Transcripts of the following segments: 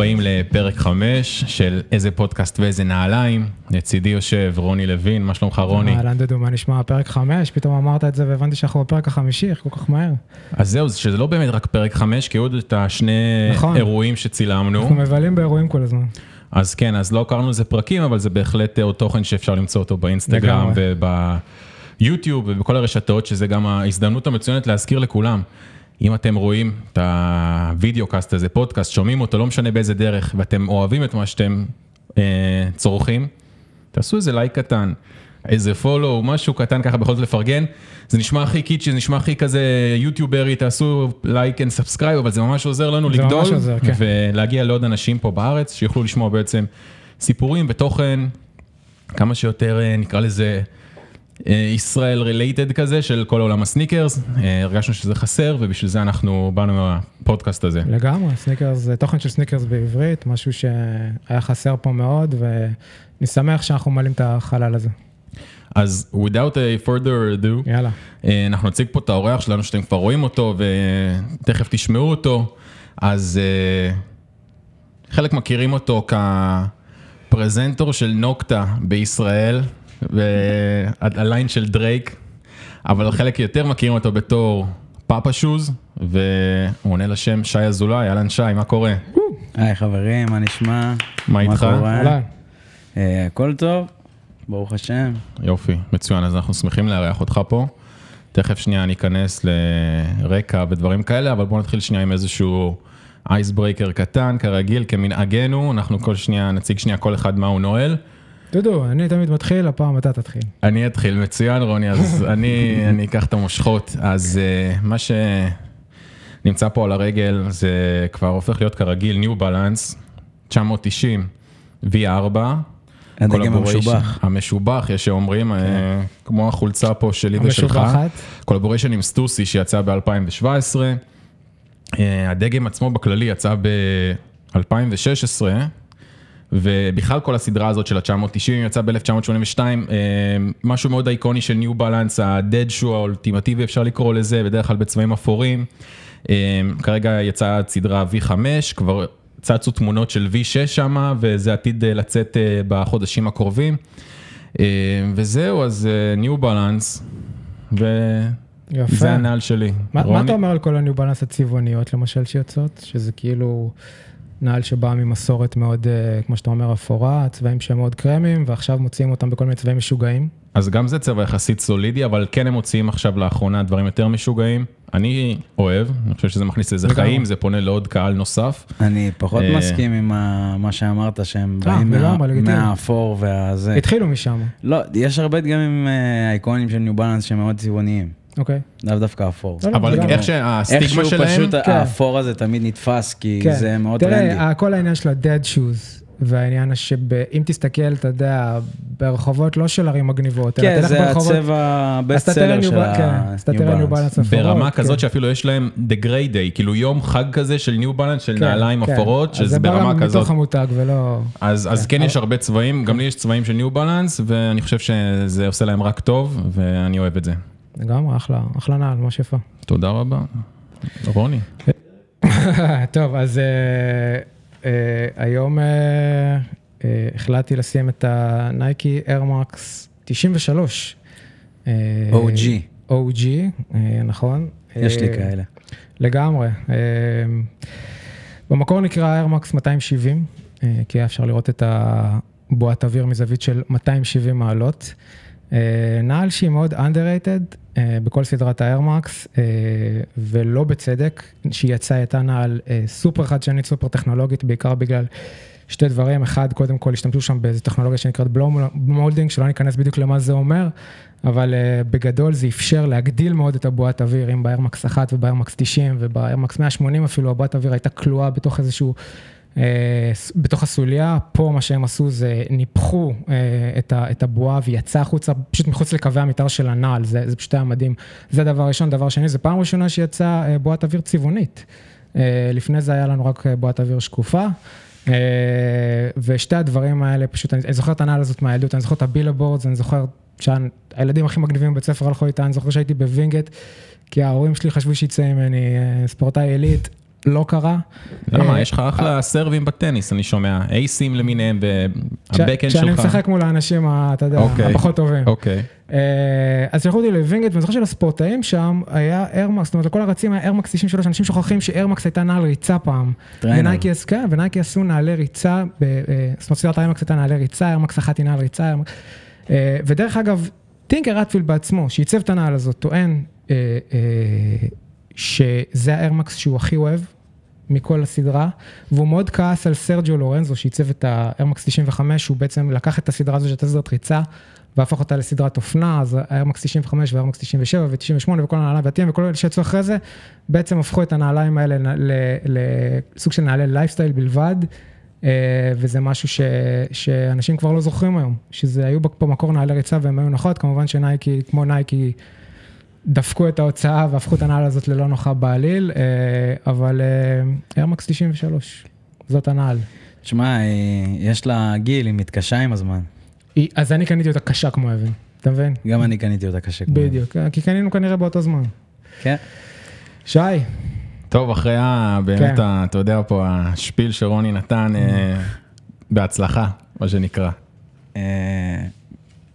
הבאים לפרק 5 של איזה פודקאסט ואיזה נעליים. לצידי יושב רוני לוין, מה שלומך רוני? אהלן דודו, מה נשמע? פרק 5, פתאום אמרת את זה והבנתי שאנחנו בפרק החמישי, איך כל כך מהר? אז זהו, שזה לא באמת רק פרק 5, כי עוד את השני נכון. אירועים שצילמנו. אנחנו מבלים באירועים כל הזמן. אז כן, אז לא קראנו לזה פרקים, אבל זה בהחלט עוד תוכן שאפשר למצוא אותו באינסטגרם. וביוטיוב ובכל הרשתות, שזה גם ההזדמנות המצוינת להזכיר לכולם. אם אתם רואים את ה videocast הזה, פודקאסט, שומעים אותו, לא משנה באיזה דרך, ואתם אוהבים את מה שאתם אה, צורכים, תעשו איזה לייק קטן, איזה follow, משהו קטן ככה בכל זאת לפרגן. זה נשמע הכי קיצ'י, זה נשמע הכי כזה יוטיוברי, תעשו like and subscribe, אבל זה ממש עוזר לנו לגדול, עוזר, כן. ולהגיע לעוד אנשים פה בארץ, שיוכלו לשמוע בעצם סיפורים ותוכן, כמה שיותר אה, נקרא לזה ישראל related כזה של כל עולם הסניקרס, אה, הרגשנו שזה חסר ובשביל זה אנחנו באנו עם הפודקאסט הזה. לגמרי, סניקרס, זה תוכן של סניקרס בעברית, משהו שהיה חסר פה מאוד, ואני שמח שאנחנו ממלאים את החלל הזה. אז without a further ado, יאללה. אה, אנחנו נציג פה את האורח שלנו שאתם כבר רואים אותו ותכף תשמעו אותו, אז אה, חלק מכירים אותו כפרזנטור של נוקטה בישראל, והליין של דרייק, אבל חלק יותר מכירים אותו בתור פאפה שוז, והוא עונה לשם שי אזולאי, אהלן שי, מה קורה? היי חברים, מה נשמע? מה איתך? אה, הכל טוב, ברוך השם. יופי, מצוין, אז אנחנו שמחים לארח אותך פה. תכף שנייה ניכנס לרקע ודברים כאלה, אבל בואו נתחיל שנייה עם איזשהו אייסברייקר קטן, כרגיל, כמנהגנו, אנחנו כל שנייה, נציג שנייה כל אחד מה הוא נועל. דודו, אני תמיד מתחיל, הפעם אתה תתחיל. אני אתחיל, מצוין רוני, אז אני, אני אקח את המושכות. אז uh, מה שנמצא פה על הרגל זה כבר הופך להיות כרגיל New Balance 990 V4. הדגם המשובח. המשובח, יש שאומרים, אה, כמו החולצה פה שלי ושלך. המשובחת. collaboration עם סטוסי שיצא ב-2017. הדגם עצמו בכללי יצא ב-2016, ובכלל כל הסדרה הזאת של ה-990 יצא ב-1982, משהו מאוד איקוני של ניו בלנס, ה-dad shoe האולטימטיבי אפשר לקרוא לזה, בדרך כלל בצבעים אפורים. אה, כרגע יצאה סדרה V5, כבר צצו תמונות של V6 שם, וזה עתיד אה, לצאת אה, בחודשים הקרובים. אה, וזהו, אז ניו בלנס, וזה יפה. הנעל שלי. מה, מה רוני? אתה אומר על כל הניו בלנס הצבעוניות למשל שיוצאות? שזה כאילו נעל שבאה ממסורת מאוד, אה, כמו שאתה אומר, אפורה, צבעים שהם מאוד קרמיים, ועכשיו מוציאים אותם בכל מיני צבעים משוגעים. אז גם זה צבע יחסית סולידי, אבל כן הם מוציאים עכשיו לאחרונה דברים יותר משוגעים. אני אוהב, אני חושב שזה מכניס לזה. חיים, זה פונה לעוד קהל נוסף. אני פחות אה. מסכים עם מה שאמרת, שהם אה, באים. מהאפור והזה. התחילו משם, לא, יש הרבה דגמים אייקונים של ניו בלנס שהם מאוד צבעוניים, אוקיי? לאו דווקא אפור. לא, לא, אבל. איך שהסטיגמה איכשהו שלהם, פשוט כן. האפור הזה תמיד נתפס, כי כן. זה מאוד תראה, טרנדי. ה- כל העניין של ה-dead shoes, והעניין שאם תסתכל, אתה יודע, ברחובות לא של ערים מגניבות, אלא כן, תלך זה ברחובות, הצבע אתה הבסט תראה סלר New של כן, תראה ה-New Balance. אפורות. ברמה כן. כזאת שאפילו יש להם the great day, כאילו יום חג כזה של ניו בלנס, של כן, נעליים כן. אפורות, שזה זה בא ברמה כזאת. מתוך המותג ולא... אז אז כן יש הרבה צבעים, גם לי יש צבעים של ניו בלנס, ואני חושב שזה עושה להם רק טוב, ואני אוהב את זה. לגמרי, אחלה, אחלה נעל, ממש יפה. תודה רבה. רוני. טוב, אז אה, אה, היום אה, אה, החלטתי לשים את הנייקי איירמקס 93. אה, OG. OG, אה, נכון. יש לי אה, כאלה. לגמרי. אה, במקור נקרא איירמקס 270, אה, כי היה אפשר לראות את הבועת אוויר מזווית של 270 מעלות. נעל שהיא מאוד underrated בכל סדרת האיירמקס, אה, ולא בצדק, שהיא יצאה הייתה נעל אה, סופר חדשנית, סופר טכנולוגית, בעיקר בגלל שתי דברים, אחד, קודם כל השתמשו שם באיזו טכנולוגיה שנקראת molding, שלא ניכנס בדיוק למה זה אומר, אבל בגדול זה אפשר להגדיל מאוד את הבועת אוויר, אם באיירמקס 1 ובאיירמקס 90 ובאיירמקס 180 אפילו, הבועת אוויר הייתה כלואה בתוך איזשהו, בתוך הסוליה, פה מה שהם עשו זה ניפחו uh, את, ה, את הבועה ויצא החוצה, פשוט מחוץ לקווי המתאר של הנעל, זה, זה פשוט היה מדהים. זה דבר ראשון, דבר שני, זה פעם ראשונה שיצאה uh, בועת אוויר צבעונית. לפני זה היה לנו רק בועת אוויר שקופה. אה, ושתי הדברים האלה, פשוט, אני, אני זוכר את הנעל הזאת מהילדות, אני זוכר את הבילבורדס, אני זוכר שהילדים הכי מגניבים בבית ספר הלכו איתה, אני זוכר שהייתי בווינגייט, כי ההורים שלי חשבו שיצא ממני אה, ספורטאי עילית, לא קרה. למה? אה, יש לך אחלה סרבים בטניס, אני שומע. אייסים למיניהם, וה backhand שלך. כשאני משחק מול האנשים, אתה יודע, אוקיי. הפחות טובים. אוקיי. אה, אז שלחו אותי לווינגייט, ואני זוכר שלספורטאים שם היה איירמקס, זאת אומרת לכל הרצים היה איירמקס 93, אנשים שוכחים שאיירמקס הייתה נעל ריצה פעם. ונייקי עש- כן, ונייקי עשו נעלי ריצה, אה, זאת אומרת סדרת איירמקס הייתה נעלי ריצה, איירמקס אחת היא נעל ריצה. אה, ודרך אגב, טינקר רטפילד בעצמו, שעיצב את הנעל הזאת, טוען אה, אה, שזה האיירמקס שהוא הכי אוהב. מכל הסדרה, והוא מאוד כעס על סרג'ו לורנזו שעיצב את האיירמקס 95, הוא בעצם לקח את הסדרה הזו שהייתה סדרת ריצה, והפך אותה לסדרת אופנה, אז האיירמקס 95 והאיירמקס 97 ו-98 וכל הנעליים והתים וכל אלה שיצאו אחרי זה, בעצם הפכו את הנעליים האלה לסוג של נעלי לייפסטייל בלבד, אה, וזה משהו ש, שאנשים כבר לא זוכרים היום, שזה היו במקור נעלי ריצה והם היו נוחות, כמובן שנייקי, כמו נייקי, דפקו את ההוצאה והפכו את הנעל הזאת ללא נוחה בעליל, אה, אבל Air Max 93, זאת הנעל. תשמע, אה, יש לה גיל, היא מתקשה עם הזמן. היא- אז אני קניתי אותה קשה כמו אבן, אתה מבין? גם אני קניתי אותה קשה. כמו- בדיוק, כי קנינו כנראה באותו זמן. כן. שי, טוב, אחרי ה... באמת, כן. ה- אתה יודע פה, השפיץ שרוני נתן, אה, בהצלחה, מה שנקרא. אה,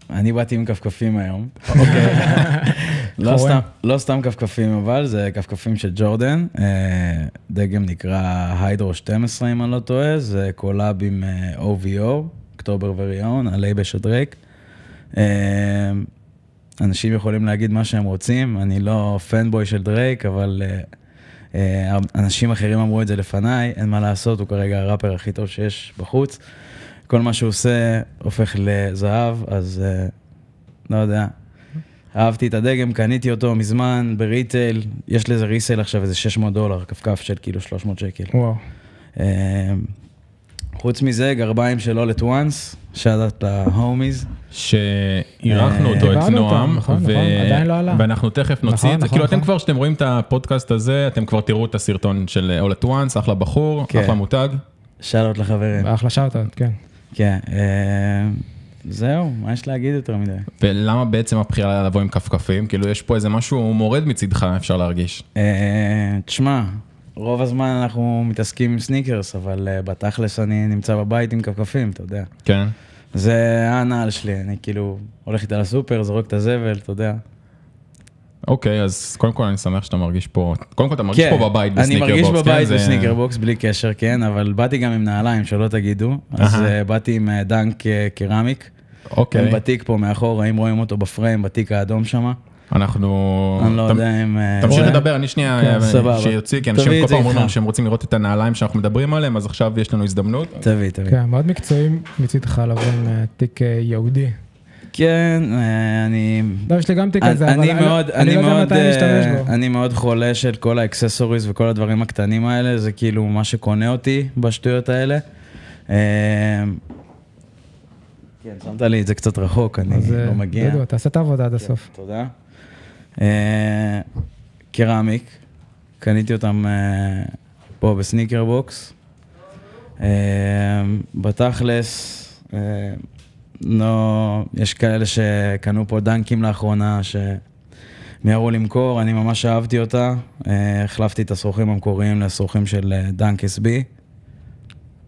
אני באתי עם כפכפים היום. אוקיי. לא. סתם, לא סתם כפכפים אבל, זה כפכפים של ג'ורדן. אה, דגם נקרא Hydro 12 אם אני לא טועה, זה collab עם אה, OVO, October's Very Own, הלייבל של דרייק. אה, אנשים יכולים להגיד מה שהם רוצים, אני לא fanboy של דרייק, אבל אה, אה, אנשים אחרים אמרו את זה לפניי, אין מה לעשות, הוא כרגע הראפר הכי טוב שיש בחוץ. כל מה שהוא עושה הופך לזהב, אז אה, לא יודע. אהבתי את הדגם, קניתי אותו מזמן ב retail, יש לזה resale עכשיו איזה 600 דולר, כפכף של כאילו 300 שקל. וואו. אה, חוץ מזה, גרביים של all at once, שאלת להומיז. שאירחנו אה, אותו, את נועם, נכון, ו- נכון, לא. ואנחנו תכף נוציא נכון, את זה, כאילו אתם. כבר, כשאתם רואים את הפודקאסט הזה, אתם כבר תראו את הסרטון של All at Once, אחלה בחור, כן. אחלה מותג. שאלות לחברים. אחלה שאוטות, כן. כן, אה, זהו, מה יש להגיד יותר מדי? ולמה בעצם הבחירה לבוא עם כפכפים? כאילו יש פה איזה משהו מורד מצידך, אפשר להרגיש. אה, תשמע, רוב הזמן אנחנו מתעסקים עם סניקרס, אבל אה, בתכלס אני נמצא בבית עם כפכפים, אתה יודע. כן. זה הנעל שלי, אני כאילו הולך איתה לסופר, זורק את הזבל, אתה יודע. אוקיי, אז קודם כל אני שמח שאתה מרגיש פה, קודם כל אתה מרגיש פה בבית כן, אני בסניקר מרגיש בוקס, בבית כן? בסניקר בוקס בלי קשר, כן, אבל באתי גם עם נעליים, שלא תגידו. אז. אה, באתי עם Dunk Ceramic. אוקיי, הם בתיק פה מאחור, האם רואים אותו בפריים, בתיק האדום שם? אנחנו... אני לא תמ- יודע אם... אה, תמשיך? לדבר, אני שנייה, כן, אה, סבבה. שיוציא, כי אנשים כל פעם אומרים לנו. שהם רוצים לראות את הנעליים שאנחנו מדברים עליהם, אז עכשיו יש לנו הזדמנות. תביא, תביא. כן, מאוד מקצועי מצידך לבוא עם אה, תיק יהודי. כן, אני... לא, יש לי גם תיק כזה, אבל אני מאוד, אני אני לא יודע מאוד, מתי להשתמש בו. אני מאוד חולה של כל האקססוריז וכל הדברים הקטנים האלה, זה כאילו מה שקונה אותי בשטויות האלה. כן, שמת לי את זה קצת רחוק, אני אז אה, לא מגיע. דודו, תעשה את העבודה עד הסוף. תודה. אה, Ceramic, קניתי אותם אה, פה ב Sneaker Box. בתכלס, לא, יש כאלה שקנו פה דאנקים לאחרונה, שמיהרו למכור, אני ממש אהבתי אותה. החלפתי את השרוכים המקוריים לשרוכים של Dunk SB,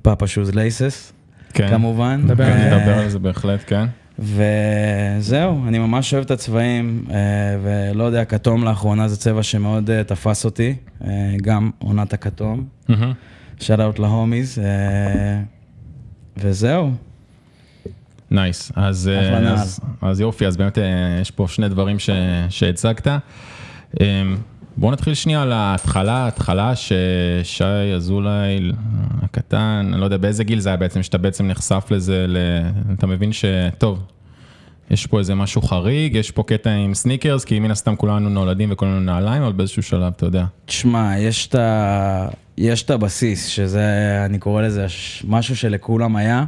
Papa shoelaces, כן. כמובן. נדבר על כן, זה. אה, על זה בהחלט, כן. וזהו, אני ממש אוהב את הצבעים, אה, ולא יודע, כתום לאחרונה זה צבע שמאוד אה, תפס אותי, גם עונת הכתום. shout out ל homies, וזהו. nice, אז, אחלה נעל. אז, אז יופי, אז באמת יש פה שני דברים ש, שהצגת. בואו נתחיל שנייה על ההתחלה, ההתחלה ששי אזולאי הקטן, אני לא יודע באיזה גיל זה היה בעצם, שאתה בעצם נחשף לזה, ל... אתה מבין שטוב, יש פה איזה משהו חריג, יש פה קטע עם סניקרס, כי מן הסתם כולנו נולדים וכולנו נעליים, אבל באיזשהו שלב, אתה יודע. תשמע, יש את ה... יש את הבסיס, שזה, אני קורא לזה משהו שלכולם היה,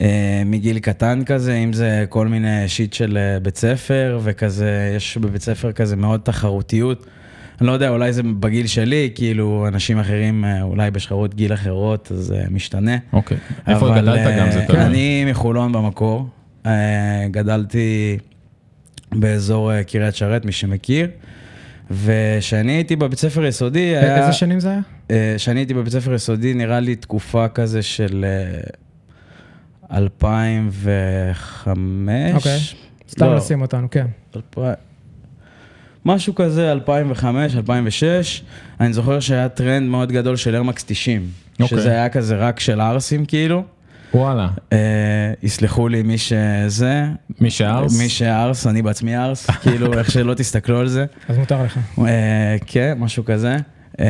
אה, מגיל קטן כזה, אם זה כל מיני שיט של אה, בית ספר, וכזה, יש בבית ספר כזה מאוד תחרותיות. אני לא יודע, אולי זה בגיל שלי, כאילו, אנשים אחרים, אה, אולי בשכבות גיל אחרות, אז זה משתנה. אוקיי. איפה גדלת אה, גם, זה תלוי. אני מחולון במקור, אה, גדלתי באזור אה, קריית שרת, מי שמכיר, וכשאני הייתי בבית ספר יסודי, היה... איזה שנים זה היה? אה, כשאני הייתי בבית ספר יסודי, נראה לי תקופה כזה של אה, 2005. אוקיי. סתם לא, לשים אותנו, כן. משהו כזה, 2005, 2006. אני זוכר שהיה טרנד מאוד גדול של Air Max 90. אוקיי. שזה היה כזה רק של ערסים כאילו. וואלה. אה, יסלחו לי מי שזה, מי שערס? מי שערס, אני בעצמי ערס, כאילו איך שלא תסתכלו על זה. אז מותר לך. אה, כן, משהו כזה. אה,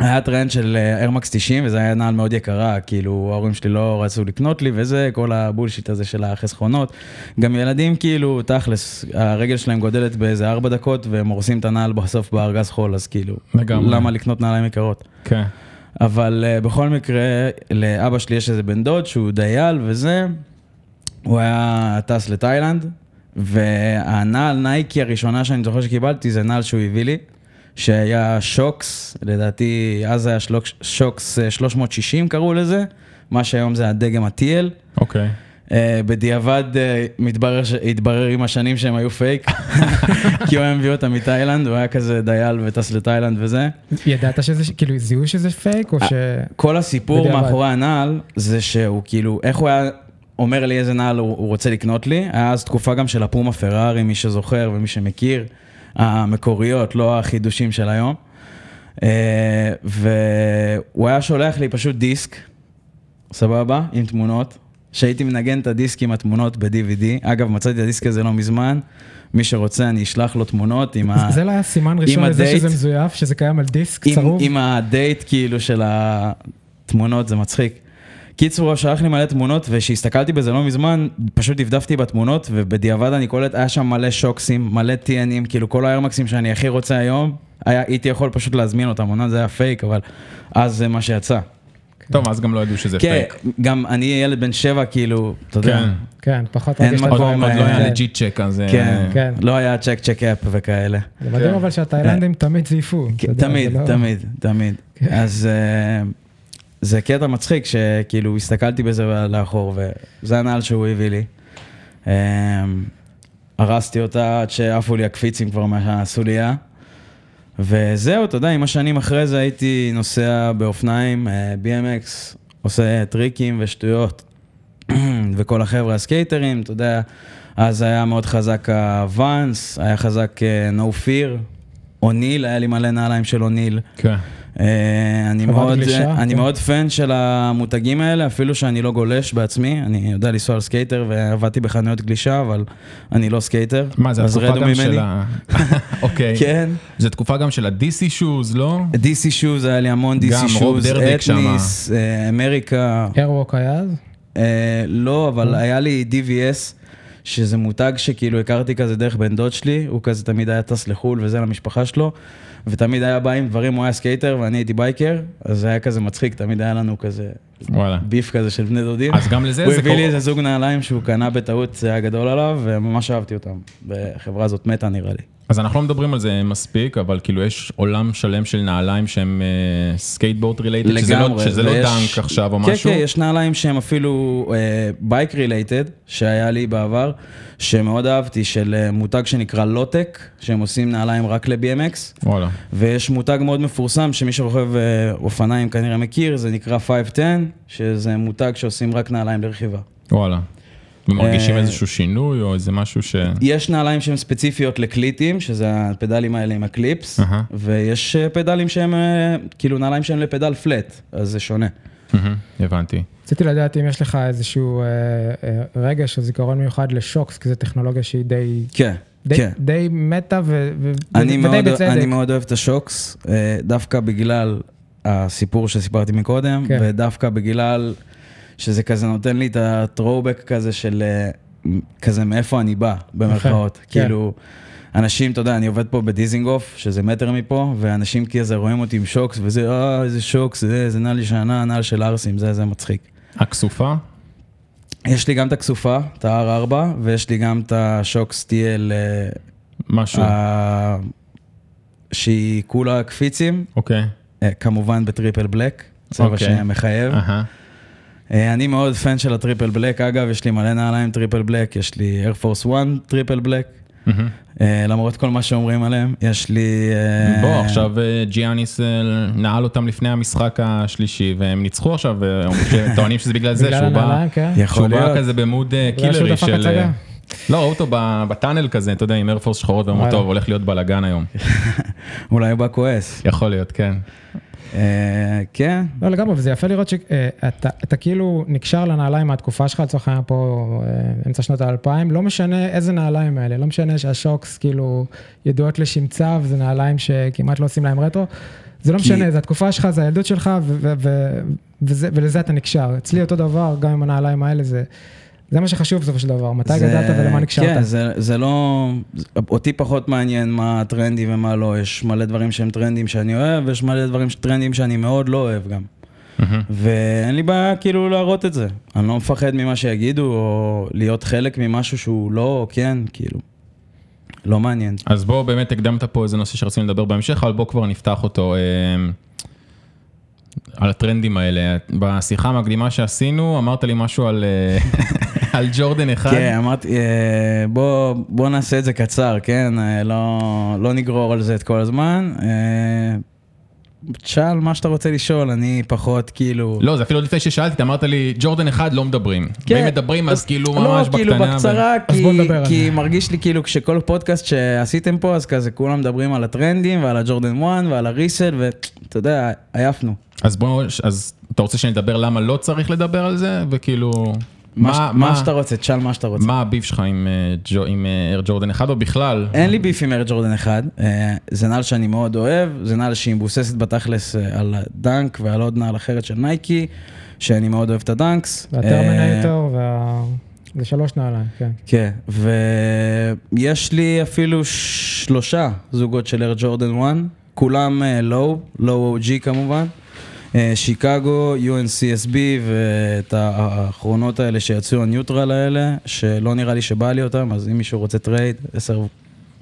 היה טרנד של Air Max 90 וזה היה נעל מאוד יקרה, כאילו ההורים שלי לא רצו לקנות לי וזה, כל ה bullshit הזה של החסכונות. גם ילדים כאילו, תכלס, הרגל שלהם גודלת באיזה ארבע דקות והם הורסים את הנעל בסוף בארגז חול, אז כאילו, לגמרי. למה לקנות נעליים יקרות? כן. אבל uh, בכל מקרה, לאבא שלי יש איזה בן דוד שהוא דייל וזה, הוא היה טס לתאילנד, והנעל נייקי הראשונה שאני זוכר שקיבלתי זה נעל שהוא הביא לי, שהיה שוקס, לדעתי אז היה שלוק, שוקס אה, 360 קראו לזה, מה שהיום זה הדגם ה-TL. אוקיי. אה, בדיעבד אה, מתברר, ש- התברר עם השנים שהם היו פייק, כי הוא היה מביא אותם מתאילנד, הוא היה כזה דייל וטס לתאילנד וזה. ידעת שזה, כאילו, זיהו שזה פייק, או ש... כל הסיפור בדיעבד. מאחורי הנעל, זה שהוא כאילו, איך הוא היה אומר לי איזה נעל הוא, הוא רוצה לקנות לי, היה אז תקופה גם של ה Puma Ferrari, מי שזוכר ומי שמכיר, המקוריות, לא החידושים של היום. אה, והוא היה שולח לי פשוט דיסק, סבבה, עם תמונות, שהייתי מנגן את הדיסק עם התמונות ב-DVD. אגב, מצאתי את הדיסק הזה לא מזמן, מי שרוצה אני אשלח לו תמונות עם ה... זה לא היה סימן ראשון לזה. שזה מזויף, שזה קיים על דיסק צרוב? עם הדייט כאילו של התמונות, זה מצחיק. קיצור, הוא שלח לי מלא תמונות, וכשהסתכלתי בזה לא מזמן, פשוט דפדפתי בתמונות, ובדיעבד אני קולט, היה שם מלא שוקסים, מלא TNים, כאילו כל האיירמקסים שאני הכי רוצה היום, היה, הייתי יכול פשוט להזמין אותם, אומנם זה היה פייק, אבל אז זה מה שיצא. טוב, אז גם לא ידעו שזה כן, פייק. גם אני ילד בן שבע, כאילו, אתה יודע. כן. כן, פחות אין רגיש מקום, עוד לדברים עוד לא האלה. היה כן. לג'יט צ'ק, אז... אה, כן, כן. לא היה צ'ק צ'ק אפ וכאלה. זה מדהים אבל שהתאילנדים תמיד זייפו. יודע, כן. תמיד, זה לא- תמיד, תמיד. כן. אז אה, זה קטע מצחיק שכאילו הסתכלתי בזה לאחור וזה הנעל שהוא הביא לי. אה, הרסתי אותה עד שעפו לי הקפיצים כבר מהסוליה. וזהו, אתה יודע, עם השנים אחרי זה הייתי נוסע באופניים, אה, BMX, עושה טריקים ושטויות. וכל החבר'ה הסקייטרים, אתה יודע, אז היה מאוד חזק ה Vans, היה חזק אה, No Fear, O'Neill, היה לי מלא נעליים של O'Neill. כן. אני חברת מאוד, גלישה, אני כן. מאוד fan של המותגים האלה, אפילו שאני לא גולש בעצמי, אני יודע לנסוע על סקייטר ועבדתי בחנויות גלישה, אבל אני לא סקייטר. מה, זה אז התקופה גם ממני. של ה... אוקיי. כן. זה תקופה גם של ה-DC shoes, לא? DC שוז, היה לי המון DC שוז. אתניס, אה, אמריקה. איירווק היה אז? אה, לא, אבל היה לי DVS, שזה מותג שכאילו הכרתי כזה דרך בן דוד שלי, הוא כזה תמיד היה טס לחו"ל וזה למשפחה שלו, ותמיד היה בא עם דברים, הוא היה סקייטר ואני הייתי בייקר, אז זה היה כזה מצחיק, תמיד היה לנו כזה וואלה. ביף כזה של בני דודים. אז גם לזה הוא זה הביא לי קורה. איזה זוג נעליים שהוא קנה בטעות, זה היה גדול עליו, וממש אהבתי אותם. בחברה הזאת מתה נראה לי. אז אנחנו לא מדברים על זה מספיק, אבל כאילו יש עולם שלם של נעליים שהם skateboard related, שזה לא-. שזה לא ויש- Dunk עכשיו או כן, משהו. כן, יש נעליים שהם אפילו bike related, שהיה לי בעבר, שמאוד אהבתי, של אה, מותג שנקרא Lotek, שהם עושים נעליים רק ל-BMX, וואלה. ויש מותג מאוד מפורסם, שמי שרוכב אה, אופניים כנראה מכיר, זה נקרא 510, שזה מותג שעושים רק נעליים לרכיבה. וואלה. ומרגישים אה, איזשהו שינוי או איזה משהו ש... יש נעליים שהן ספציפיות לקליטים, שזה הפדלים האלה עם הקליפס. ויש אה, פדלים שהם, אה, כאילו נעליים שהם לפדל פלט, אז זה שונה. הבנתי. רציתי לדעת אם יש לך איזשהו אה, אה, רגש או זיכרון מיוחד לשוקס, כי זו טכנולוגיה שהיא די, כן, די, כן. די מתה ו, ו, אני ודי מאוד, בצדק. אני מאוד אוהב את השוקס, דווקא בגלל הסיפור שסיפרתי מקודם, כן. ודווקא בגלל שזה כזה נותן לי את ה-throwback כזה של אה, כזה מאיפה אני בא, במרכאות. כן. כאילו, אנשים, אתה יודע, אני עובד פה בדיזינגוף, שזה מטר מפה, ואנשים כזה רואים אותי עם שוקס, וזה, אה, איזה שוקס, זה, זה נעל ישנה, נעל של ערסים, זה, זה מצחיק. הכסופה? יש לי גם את הכסופה, את ה-R4, ויש לי גם את השוקס TL, אה, משהו. ה- שהיא כולה קפיצים, אוקיי. אה, כמובן ב triple black, צבע אוקיי. שמחייב. אהה. אה, אני מאוד fan של ה triple black, אגב, יש לי מלא נעליים triple black, יש לי Air Force 1 triple black, אה, למרות כל מה שאומרים עליהם, יש לי... אה, בוא, עכשיו ג'יאניס נעל אותם לפני המשחק השלישי, והם ניצחו עכשיו, שטוענים שזה בגלל זה, בגלל שהוא בא, כן. שהוא בא. כזה במוד קילרי של... לא, ראו אותו ב- ב tunnel כזה, אתה יודע, עם Air Force שחורות, ואמרו. טוב, הולך להיות בלאגן היום. אולי הוא בא כועס. יכול להיות, כן. אה, כן, לא לגמרי, וזה יפה לראות שאתה אתה כאילו נקשר לנעליים מהתקופה שלך, לצורך העניין פה אה, אמצע שנות האלפיים, לא משנה איזה נעליים האלה, לא משנה שהשוקס כאילו ידועות לשמצה, וזה נעליים שכמעט לא עושים להם רטרו, זה לא כי- משנה, זה התקופה שלך, זה הילדות שלך, ו- ו- ו- וזה- ולזה אתה נקשר. אצלי אותו דבר, גם עם הנעליים האלה, זה... זה מה שחשוב בסופו של דבר, מתי זה- גדלת ולמה נקשרת. כן, זה, זה לא... אותי פחות מעניין מה טרנדי ומה לא, יש מלא דברים שהם טרנדים שאני אוהב, ויש מלא דברים טרנדים שאני מאוד לא אוהב גם. ואין לי בעיה כאילו להראות את זה. אני לא מפחד ממה שיגידו, או להיות חלק ממשהו שהוא לא, או כן, כאילו. לא מעניין. אז בוא, באמת הקדמת פה איזה נושא שרצינו לדבר בהמשך, אבל בוא כבר נפתח אותו. אה, על הטרנדים האלה. בשיחה המקדימה שעשינו, אמרת לי משהו על, אה, על ג'ורדן אחד. כן, אמרתי, אה, בוא, בוא נעשה את זה קצר, כן? אה, לא, לא נגרור על זה את כל הזמן. אה, תשאל מה שאתה רוצה לשאול, אני פחות כאילו... לא, זה אפילו עוד לפני ששאלתי, אתה אמרת לי, ג'ורדן אחד לא מדברים. כן. ואם מדברים, אז כאילו ממש לא, בקטנה. כאילו בקצרה, אז כי. מרגיש לי כאילו כשכל פודקאסט שעשיתם פה, אז כזה כולם מדברים על הטרנדים ועל הג'ורדן 1 ועל הריסל, ואתה יודע, עייפנו. אז בוא, אז אתה רוצה שנדבר למה לא צריך לדבר על זה? וכאילו, מה, מה, מה שאתה רוצה, תשאל מה שאתה רוצה. מה הביף שלך עם, אה, ג'ו- עם אר ג'ורדן אחד, או בכלל? אין לי ביף עם אר ג'ורדן 1, אה, זה נעל שאני מאוד אוהב, זה נעל שהיא מבוססת בתכלס אה, על הדנק ועל עוד נעל אחרת של נייקי, שאני מאוד אוהב את הדנקס. אה, והטרמינטור, וה... זה שלוש נעליים, כן. כן, ויש לי אפילו שלושה זוגות של אר ג'ורדן 1, כולם לואו, לואו OG כמובן. אה, שיקגו, UNC, SB ואת האחרונות האלה שיצאו ה neutral האלה, שלא נראה לי שבא לי אותם, אז אם מישהו רוצה trade, עשר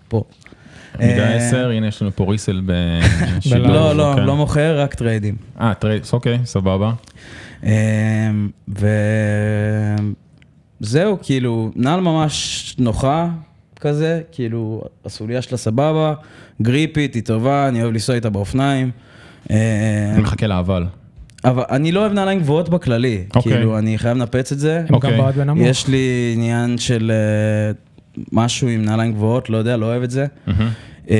פה. מידה אה, 10, הנה יש לנו פה resell בשידור. לא, לא, כן. לא מוכר, רק טריידים. אה, trade, אוקיי, סבבה. אמ, וזהו, כאילו, נעל ממש נוחה כזה, כאילו, הסוליה שלה סבבה, גריפית, היא טובה, אני אוהב לנסוע איתה באופניים. אמ, אני מחכה לאבל. אבל אני לא אוהב נעליים גבוהות בכללי, אוקיי. כאילו, אני חייב לנפץ את זה. גם אוקיי. יש לי עניין של אה, משהו עם נעליים גבוהות, לא יודע, לא אוהב את זה. אה,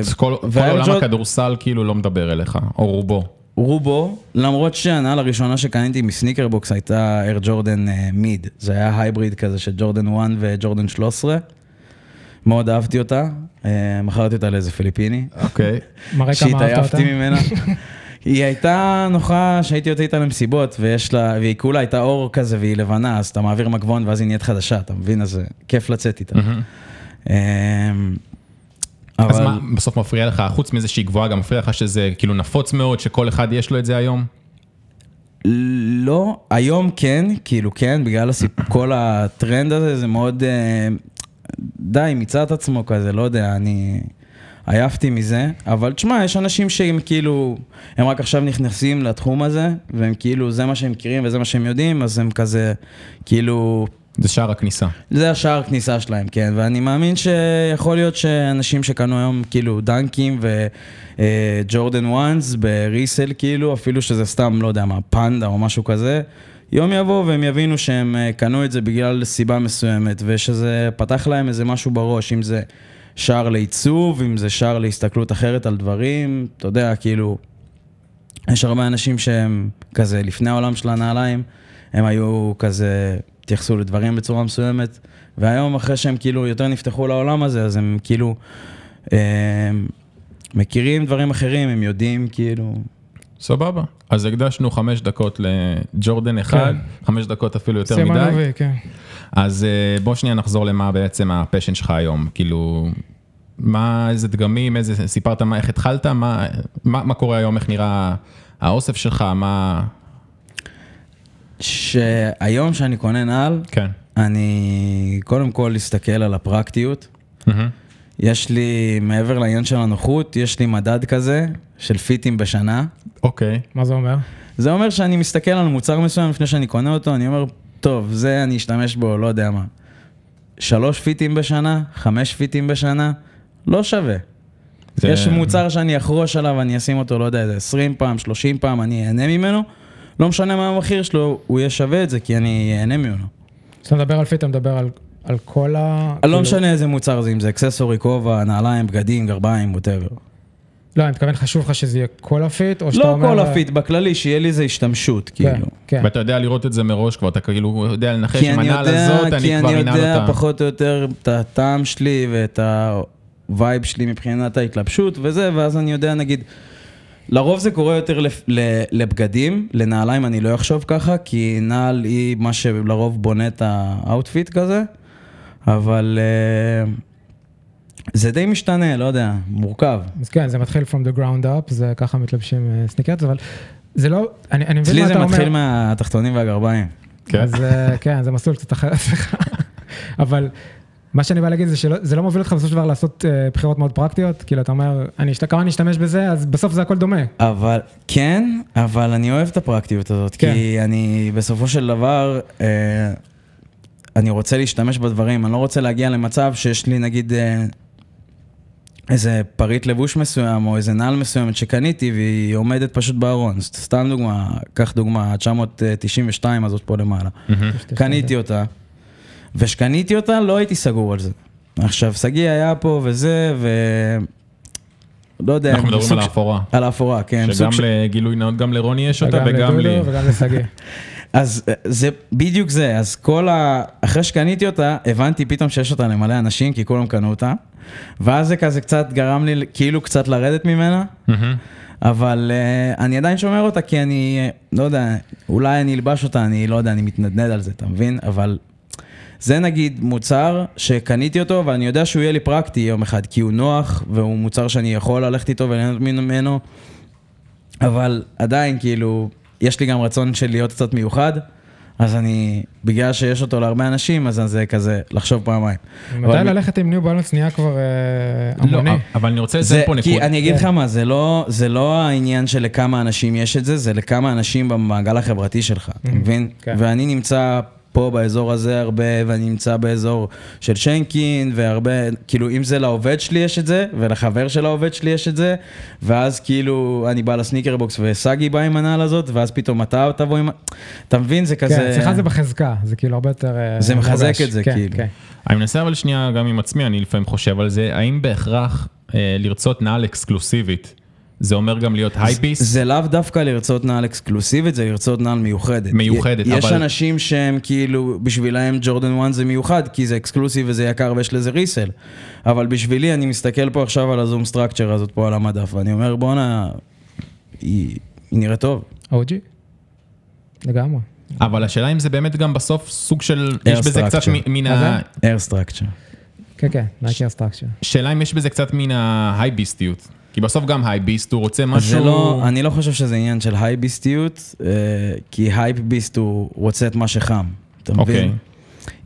אז כל כל עולם ג'ורד- הכדורסל כאילו לא מדבר אליך, או רובו. רובו, למרות שהנעל הראשונה שקניתי מ Sneaker Box הייתה Air Jordan אה, מיד, זה היה hybrid כזה של ג'ורדן 1 וג'ורדן 13. מאוד אהבתי אותה, אה, מכרתי אותה לאיזה פיליפיני, מראה אוקיי. כמה אהבת אותה. שהתעייפתי ממנה. היא הייתה נוחה שהייתי יוצא איתה למסיבות, ויש לה, והיא כולה הייתה אור כזה והיא לבנה, אז אתה מעביר מגבון ואז היא נהיית חדשה, אתה מבין? אז זה כיף לצאת איתה. אה, אז מה בסוף מפריע לך, חוץ מזה שהיא גבוהה, גם מפריע לך שזה כאילו נפוץ מאוד, שכל אחד יש לו את זה היום? לא, היום כן, כאילו כן, בגלל הסיפ... כל הטרנד הזה, זה מאוד... אה, די, מיצה את עצמו כזה, לא יודע, אני עייפתי מזה, אבל תשמע, יש אנשים שהם כאילו, הם רק עכשיו נכנסים לתחום הזה, והם כאילו, זה מה שהם מכירים וזה מה שהם יודעים, אז הם כזה, כאילו, זה שער הכניסה. זה השער כניסה שלהם, כן, ואני מאמין שיכול להיות שאנשים שקנו היום כאילו דנקים וג'ורדן וואנס בריסל, כאילו, אפילו שזה סתם, לא יודע מה, פנדה או משהו כזה, יום יבוא והם יבינו שהם אה, קנו את זה בגלל סיבה מסוימת, ושזה פתח להם איזה משהו בראש, אם זה שער לעיצוב, אם זה שער להסתכלות אחרת על דברים, אתה יודע, כאילו, יש הרבה אנשים שהם כזה לפני העולם של הנעליים, הם היו כזה, התייחסו לדברים בצורה מסוימת, והיום אחרי שהם כאילו יותר נפתחו לעולם הזה, אז הם כאילו אה, מכירים דברים אחרים, הם יודעים כאילו, סבבה. אז הקדשנו חמש דקות לג'ורדן אחד, חמש דקות אפילו יותר סימן מדי. וי, כן. אז אה, בוא שנייה נחזור למה בעצם הפשן שלך היום, כאילו, מה, איזה דגמים, איזה, סיפרת מה, איך התחלת, מה, מה, מה קורה היום, איך נראה האוסף שלך, מה, שהיום שאני קונה נעל, כן. אני קודם כל אסתכל על הפרקטיות. מהמם. יש לי, מעבר לעניין של הנוחות, יש לי מדד כזה של פיטים בשנה. אוקיי, מה זה אומר? זה אומר שאני מסתכל על מוצר מסוים לפני שאני קונה אותו, אני אומר, טוב, זה אני אשתמש בו, לא יודע מה, שלוש פיטים בשנה, חמש פיטים בשנה, לא שווה. זה- יש מוצר שאני אחרוש עליו, אני אשים אותו, לא יודע, איזה 20 פעם, 30 פעם, אני אהנה ממנו. לא משנה מה המחיר שלו, הוא יהיה שווה את זה, כי אני אהנה ממנו. כשאתה מדבר על fit, אתה מדבר על, על כל ה... לא כאילו- משנה איזה מוצר זה, אם זה accessory, כובע, נעליים, בגדים, גרביים, whatever. לא, אני מתכוון, חשוב לך שזה יהיה כל ה fit, או שאתה לא אומר... כל הפיט, בכללי, שיהיה לי איזה השתמשות, כן, כאילו. כן. ואתה יודע לראות את זה מראש כבר, אתה כאילו יודע לנחש כי עם אני הנעל יודע, הזאת, אני כי כבר אני אנעל יודע אותה. פחות או יותר את הטעם שלי ואת ה vibe שלי מבחינת ההתלבשות וזה, ואז אני יודע, נגיד, לרוב זה קורה יותר לפ- ל- לבגדים, לנעליים אני לא אחשוב ככה, כי נעל היא מה שלרוב בונה את ה outfit כזה, אבל אה, זה די משתנה, לא יודע, מורכב. אז כן, זה מתחיל from the ground up, זה ככה מתלבשים אה, סניקרס, אבל זה לא, אני, אני מבין אצלי מה זה אתה אומר. מתחיל מהתחתונים והגרביים. כן. אז אה, כן, זה מסלול קצת אחר אצלך. אבל מה שאני בא להגיד זה שזה לא מוביל אותך בסופו של דבר לעשות בחירות מאוד פרקטיות, כאילו אתה אומר, אני אשת- כמה אני אשתמש בזה, אז בסוף זה הכל דומה. אבל כן, אבל אני אוהב את הפרקטיות הזאת, כן. כי אני בסופו של דבר, אני רוצה להשתמש בדברים, אני לא רוצה להגיע למצב שיש לי נגיד אה, איזה פריט לבוש מסוים, או איזה נעל מסוימת שקניתי והיא עומדת פשוט בארון. סתם דוגמה, קח דוגמה, 992 הזאת פה למעלה. מהמם. קניתי אותה, וכשקניתי אותה לא הייתי סגור על זה. עכשיו, שגיא היה פה וזה, ו... לא יודע, אנחנו מדברים על האפורה. על האפורה, כן. שגם לגילוי נאות, גם לרוני יש אותה וגם וגם לי. לדודו וגם לשגיא. אז אה, זה בדיוק זה, אז כל ה... אחרי שקניתי אותה, הבנתי פתאום שיש אותה למלא אנשים, כי כולם קנו אותה, ואז זה כזה קצת גרם לי כאילו קצת לרדת ממנה, מהמם. אבל uh, אני עדיין שומר אותה כי אני, אה, לא יודע, אולי אני אלבש אותה, אני לא יודע, אני מתנדנד על זה, אתה מבין? אבל זה נגיד מוצר שקניתי אותו, ואני יודע שהוא יהיה לי פרקטי יום אחד, כי הוא נוח, והוא מוצר שאני יכול ללכת איתו וליהנות ממנו, אבל עדיין, כאילו, יש לי גם רצון של להיות קצת מיוחד, אז אני, בגלל שיש אותו להרבה אנשים, אז זה כזה, לחשוב פעמיים. מתי ללכת עם ניו בלנס נהיה כבר אה, לא, המוני? אבל אני רוצה זה, לציין פה כי נקודה. אני אגיד לך כן. מה, זה לא, זה לא העניין של לכמה אנשים יש את זה, זה לכמה אנשים במעגל החברתי שלך, אתה מבין? כן. ואני נמצא פה באזור הזה הרבה, ואני נמצא באזור של שיינקין, והרבה, כאילו, אם זה לעובד שלי יש את זה, ולחבר של העובד שלי יש את זה, ואז כאילו, אני בא ל Sneaker Box וסגי בא עם הנעל הזאת, ואז פתאום אתה תבוא עם... אתה מבין? זה כזה... כן, אצלך זה בחזקה, זה כאילו הרבה יותר... אה, זה מחזק. את זה, כן, כאילו. כן. אני מנסה אבל שנייה גם עם עצמי, אני לפעמים חושב על זה, האם בהכרח אה, לרצות נעל אקסקלוסיבית, זה אומר גם להיות hypebeast? זה לאו דווקא לרצות נעל אקסקלוסיבית, זה לרצות נעל מיוחדת. מיוחדת, יש אבל- אנשים שהם כאילו, בשבילם ג'ורדן 1 זה מיוחד, כי זה exclusive וזה יקר ויש לזה resell. אבל בשבילי, אני מסתכל פה עכשיו על ה Zoom Structure הזאת פה על המדף, ואני אומר, בואנה, היא, היא נראית טוב. OG? לגמרי. אבל השאלה אם זה באמת גם בסוף סוג של, יש בזה קצת מן מה ה... Air Structure. כן, כן, Nike Air Structure. שאלה אם יש בזה קצת מן ההייפביסטיות. כי בסוף גם hypebeast, הוא רוצה משהו... זה לא, אני לא חושב שזה עניין של הייפביסטיות, אה, כי hypebeast הוא רוצה את מה שחם, אתה מבין? אוקיי.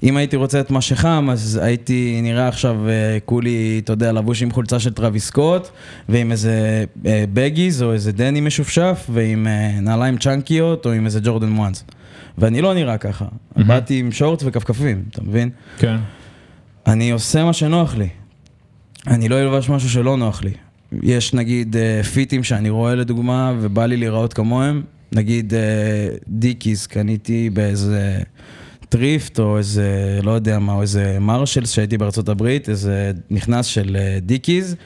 אם הייתי רוצה את מה שחם, אז הייתי נראה עכשיו אה, כולי, אתה יודע, לבוש עם חולצה של טרוויס סקוט, ועם איזה אה, בגיז או איזה דני משופשף, ועם נעליים צ'אנקיות, או עם איזה ג'ורדן וואנס. ואני לא נראה ככה. באתי עם שורט וכפכפים, אתה מבין? כן. אני עושה מה שנוח לי. אני לא אלבש משהו שלא נוח לי. יש נגיד אה, פיטים שאני רואה לדוגמה, ובא לי להיראות כמוהם. נגיד אה, דיקיז, קניתי באיזה thrift, או איזה, לא יודע מה, או איזה מרשלס שהייתי בארצות הברית, איזה מכנס של אה, דיקיז.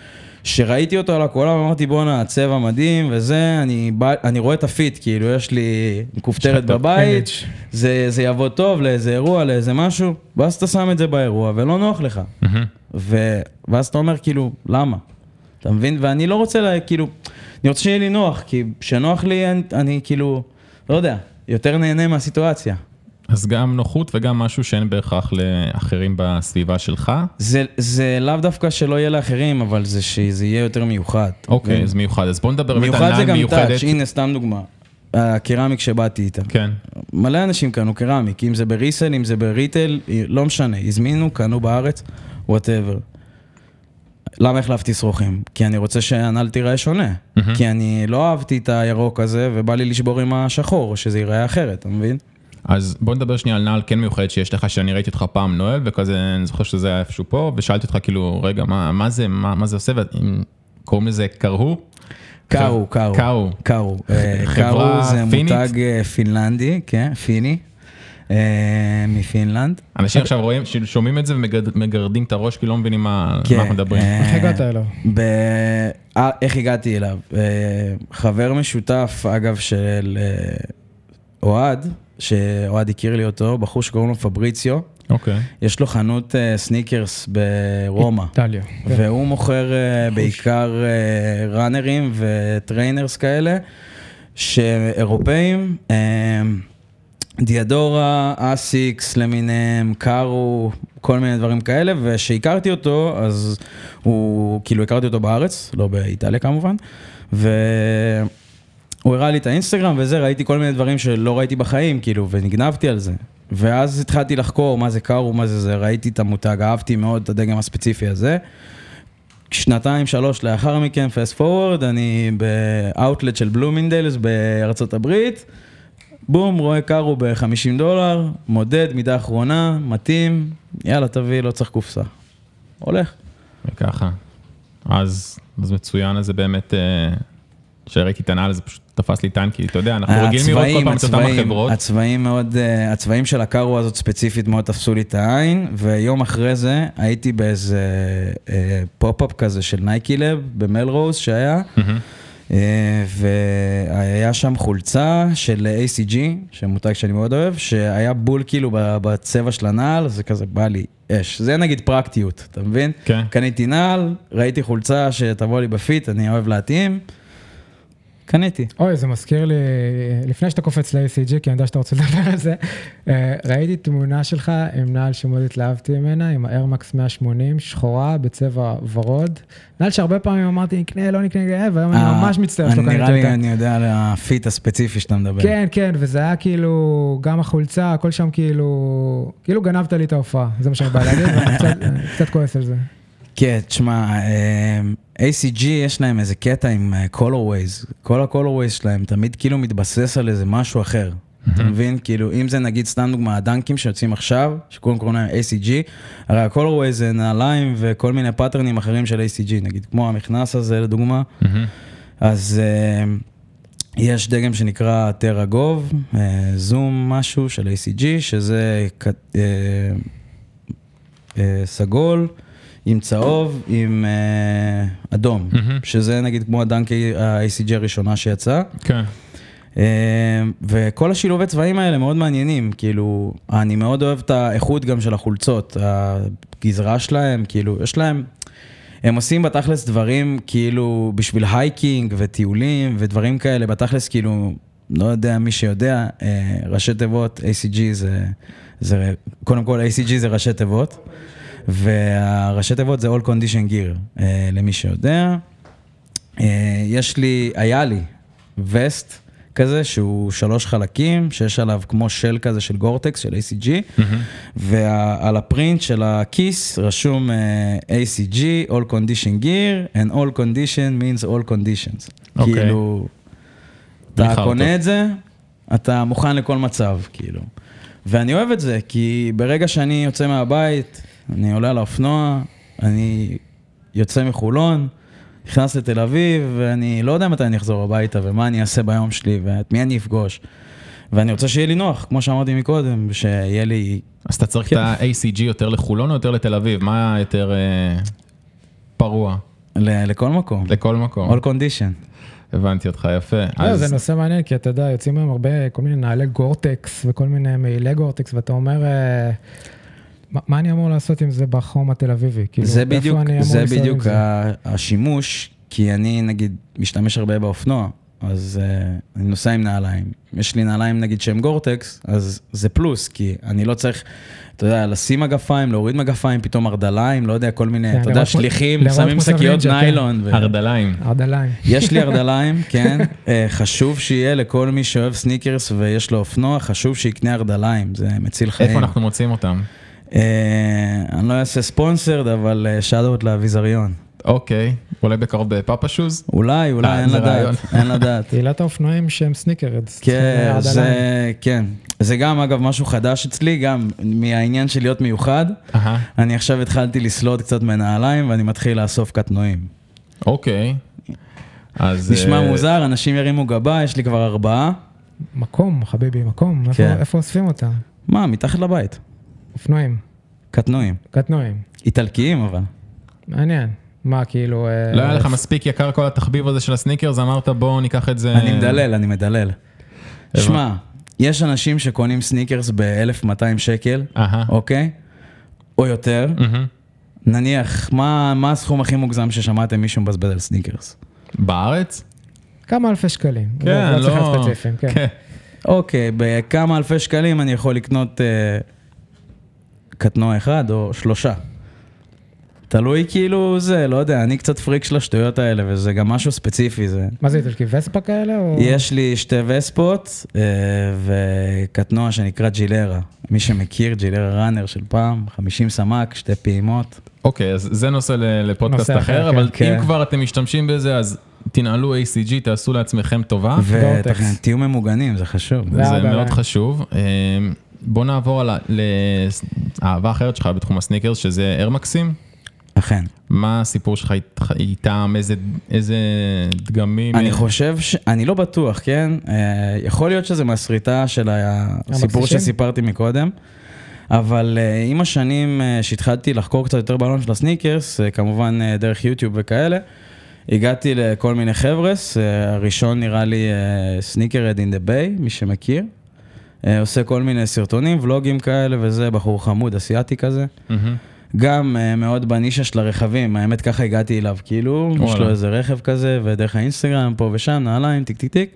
שראיתי אותו על הקולב ואמרתי בואנה הצבע מדהים וזה, אני, בא, אני רואה את ה fit, כאילו יש לי כופתרת בבית. זה, זה יבוא טוב לאיזה אירוע, לאיזה משהו, ואז אתה שם את זה באירוע ולא נוח לך. מהמם. ו... ואז אתה אומר כאילו, למה? אתה מבין? ואני לא רוצה, לה, כאילו, אני רוצה שיהיה לי נוח, כי כשנוח לי, אני, אני כאילו, לא יודע, יותר נהנה מהסיטואציה. אז גם נוחות וגם משהו שאין בהכרח לאחרים בסביבה שלך. זה, זה לאו דווקא שלא יהיה לאחרים, אבל זה שזה יהיה יותר מיוחד. אוקיי, מבין? אז מיוחד. אז בוא נדבר באמת על מיוחד זה גם. טאץ', הנה סתם דוגמה. הקרמיק שבאתי איתה. כן. מלא אנשים קנו קרמיק, אם זה בריסל, אם זה בריטל, לא משנה, הזמינו, קנו בארץ, Whatever. למה החלפתי שרוכים? כי אני רוצה שהנעל תיראה שונה. כי אני לא אהבתי את הירוק הזה, ובא לי לשבור עם השחור, שזה ייראה אחרת, אתה מבין? אז בוא נדבר שנייה על נעל כן מיוחדת שיש לך, שאני ראיתי אותך פעם נועל, וכזה, אני זוכר שזה היה איפשהו פה, ושאלתי אותך כאילו, רגע, מה, מה זה, מה, מה זה עושה, וקוראים לזה קרהו? קארו, קארו. קארו. קארו. אה, קארו זה? מותג אה, פינלנדי, כן, פיני, מפינלנד. אנשים עכשיו רואים, שומעים את זה ומגרדים את הראש, כי לא מבינים מה מה אנחנו מדברים. אה, איך הגעת אליו? ב... אה, איך הגעתי אליו? אה, חבר משותף, אגב, של אה, אוהד, שאוהד הכיר לי אותו, בחור שקוראים לו פבריציו, אוקיי. יש לו חנות אה, סניקרס ברומא. איטליה. כן. והוא מוכר אה, בעיקר אה, ראנרים ו trainers כאלה, שאירופאים, אה, דיאדורה, אסיקס למיניהם, קארו, כל מיני דברים כאלה, וכשהכרתי אותו, אז הוא, כאילו הכרתי אותו בארץ, לא באיטליה כמובן, והוא הראה לי את האינסטגרם וזה, ראיתי כל מיני דברים שלא ראיתי בחיים, כאילו, ונגנבתי על זה. ואז התחלתי לחקור מה זה קארו, מה זה זה, ראיתי את המותג, אהבתי מאוד את הדגם הספציפי הזה. שנתיים, שלוש לאחר מכן, פסט פורוורד, אני באאוטלט של בלומינדלס בארצות הברית, בום, רואה קארו ב-50 דולר, מודד, מידה אחרונה, מתאים, יאללה, תביא, לא צריך קופסה. הולך. וככה. אז, אז מצוין, אז זה באמת, אה, כשראיתי את הנעל זה פשוט תפס לי טנקי, אתה יודע, אנחנו רגילים לראות כל פעם את אותם הצבעים, החברות. הצבעים מאוד, אה, הצבעים של הקארו הזאת ספציפית מאוד תפסו לי את העין, ויום אחרי זה הייתי באיזה אה, pop-up כזה של NikeLab במלרוז שהיה, מהמם. אה, והיה שם חולצה של ACG, שמותג שאני מאוד אוהב, שהיה בול כאילו בצבע של הנעל, זה כזה בא לי אש. זה נגיד פרקטיות, אתה מבין? כן. קניתי נעל, ראיתי חולצה שתבוא לי ב fit, אני אוהב להתאים, קניתי. אוי, זה מזכיר לי, לפני שאתה קופץ ל-ACG, כי אני יודע שאתה רוצה לדבר על זה, אה, ראיתי תמונה שלך עם נעל שמאוד התלהבתי ממנה, עם ה Air Max 180, שחורה, בצבע ורוד. נעל שהרבה פעמים אמרתי, נקנה, לא נקנה, אה, והיום אני אה, ממש מצטער שלא אני- נראה קניתי לי, אותה. אני יודע על הפיט הספציפי שאתה מדבר. כן, כן, וזה היה כאילו, גם החולצה, הכל שם כאילו, כאילו גנבת לי את ההופעה, זה מה שאני בא להגיד, ואני קצת- אני קצת כועס על זה. כן, תשמע, אה, ACG יש להם איזה קטע עם אה, colorways, כל ה-colorways שלהם תמיד כאילו מתבסס על איזה משהו אחר. אתה מבין? כאילו, אם זה נגיד, סתם דוגמה, הדנקים שיוצאים עכשיו, שכולם קוראים להם ACG, הרי ה-colorways זה נעליים וכל מיני פאטרנים אחרים של ACG, נגיד, כמו המכנס הזה לדוגמה. אז אה, יש דגם שנקרא טרה גוב, אה, Zoom משהו של ACG, שזה אה, אה, סגול עם צהוב עם אה, אדום, מהמם. שזה נגיד כמו הדנקי ה-ACG הראשונה שיצאה. כן. אה, וכל השילובי צבעים האלה מאוד מעניינים, כאילו, אני מאוד אוהב את האיכות גם של החולצות, הגזרה שלהם, כאילו, יש להם, הם עושים בתכלס דברים כאילו בשביל hiking וטיולים ודברים כאלה, בתכלס כאילו, לא יודע, מי שיודע, אה, ראשי תיבות, ACG זה, זה, קודם כל ACG זה ראשי תיבות, והראשי תיבות זה All Condition Gear, אה, למי שיודע. אה, יש לי, היה לי וסט כזה שהוא שלוש חלקים, שיש עליו כמו של כזה של גורטקס, של ACG, מהמם. ועל הפרינט של הכיס רשום אה, ACG, All Condition Gear, and All Condition means All Conditions. אוקיי. כאילו, אתה. קונה את זה, אתה מוכן לכל מצב, כאילו. ואני אוהב את זה, כי ברגע שאני יוצא מהבית, אני עולה על האופנוע, אני יוצא מחולון, נכנס לתל אביב, ואני לא יודע מתי אני אחזור הביתה, ומה אני אעשה ביום שלי, ואת מי אני אפגוש. ואני רוצה שיהיה לי נוח, כמו שאמרתי מקודם, שיהיה לי... אז אתה צריך את כן. ה-ACG יותר לחולון או יותר לתל אביב? מה יותר אה, פרוע? ל- לכל מקום. לכל מקום. All condition. הבנתי אותך יפה. לא, אז- זה נושא מעניין, כי אתה יודע, יוצאים היום הרבה, כל מיני נעלי גורטקס וכל מיני מעילי גורטקס, ואתה אומר, אה, מה- מה אני אמור לעשות עם זה בחום התל אביבי? כאילו, זה איפה בדיוק, אני אמור זה בדיוק זה? השימוש, כי אני נגיד משתמש הרבה באופנוע, אז אה, אני נוסע עם נעליים. יש לי נעליים נגיד שהם גורטקס, אז זה פלוס, כי אני לא צריך, אתה יודע, לשים מגפיים, להוריד מגפיים, פתאום ערדליים, לא יודע, כל מיני, כן, אתה יודע, שליחים, שמים שקיות כן. ניילון. ו- ערדליים. ערדליים. יש לי ערדליים, כן. אה, חשוב שיהיה לכל מי שאוהב סניקרס ויש לו אופנוע, חשוב שיקנה ערדליים, זה מציל חיים. איפה אנחנו מוצאים אותם? אה, אני לא אעשה sponsored, אבל שאדות לאביזריון. אוקיי, אולי בקרוב בפאפה שוז? אולי, אולי, אה, אין. לדעת, אין לדעת. קהילת האופנועים שהם sneakerheads. כן, זה, כן. זה גם אגב משהו חדש אצלי, גם מהעניין של להיות מיוחד. אני עכשיו התחלתי לסלוד קצת מנעליים ואני מתחיל לאסוף קטנועים. אוקיי. אז... נשמע אה, מוזר, אנשים ירימו גבה, יש לי כבר ארבעה. מקום, חביבי, מקום. איפה- כן. איפה אוספים אותם? מה, מתחת לבית. אופנועים, קטנועים. קטנועים. איטלקיים אבל. מעניין. מה, כאילו... אה, לא היה לך מספיק יקר כל התחביב הזה של הסניקרס, אמרת בוא ניקח את זה... אני מדלל, אני מדלל. שמע, יש אנשים שקונים סניקרס ב-1200 שקל. אוקיי? או יותר. נניח, מה מה הסכום הכי מוגזם ששמעתם מישהו מבזבז על סניקרס? בארץ? כמה אלפי שקלים. כן, לא צריך לא... להיות ספציפיים, כן. כן. אוקיי, בכמה אלפי שקלים אני יכול לקנות אה, קטנוע אחד או שלושה. תלוי כאילו זה, לא יודע, אני קצת פריק של השטויות האלה, וזה גם משהו ספציפי, זה... מה זה איטלקי, וספה כאלה? או... יש לי שתי וספות אה, וקטנוע שנקרא ג'ילרה. מי שמכיר, ג'ילרה ראנר של פעם, 50 סמ"ק, שתי פעימות. אוקיי, אז זה נושא לפודקאסט נושא אחר, אחר, כן. אבל כן. אם כבר אתם משתמשים בזה, אז תנעלו ACG, תעשו לעצמכם טובה. ותהיו ממוגנים, זה חשוב. זה מאוד. חשוב. בוא נעבור על לאהבה אחרת שלך בתחום הסניקרס, שזה ארמקסים. אכן. מה הסיפור שלך אית- איתם, איזה- איזה דגמים? אני חושב ש... אני לא בטוח, כן? אה, יכול להיות שזה מהסריטה של הסיפור המקסישים? שסיפרתי מקודם, אבל אה, עם השנים אה, שהתחלתי לחקור קצת יותר בעולם של הסניקרס, אה, כמובן אה, דרך יוטיוב וכאלה, הגעתי לכל מיני חבר'ס, אה, הראשון נראה לי Sneakerhead in the Bay, מי שמכיר. אה, עושה כל מיני סרטונים, vlogs ים כאלה וזה, בחור חמוד, אסיאתי כזה. מהמם. גם אה, מאוד בנישה של הרכבים, האמת ככה הגעתי אליו, כאילו, יש. לו איזה רכב כזה, ודרך האינסטגרם, פה ושם, נעליים, טיק טיק טיק.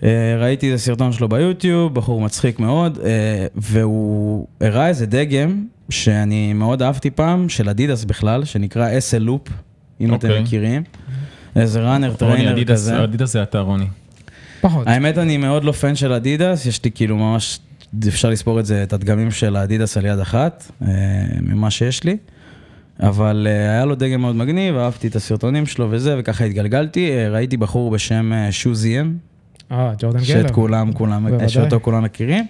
אה, ראיתי איזה סרטון שלו ביוטיוב, בחור מצחיק מאוד, והוא הראה איזה דגם שאני מאוד אהבתי פעם, של אדידס בכלל, שנקרא אסל לופ, אם אתם אוקיי. מכירים. איזה runner trainer כזה. אדידס זה אתה, רוני. פחות. האמת, אני מאוד לא fan של אדידס, יש לי כאילו ממש, אפשר לספור את זה, את הדגמים של האדידס על יד אחת, אה, ממה שיש לי. אבל אה, היה לו דגם מאוד מגניב, אהבתי את הסרטונים שלו וזה, וככה התגלגלתי. אה, ראיתי בחור בשם אה, שוזיאן, אה, ג'ורדן גלר. שאת כולם, כולם. שאותו כולם מכירים.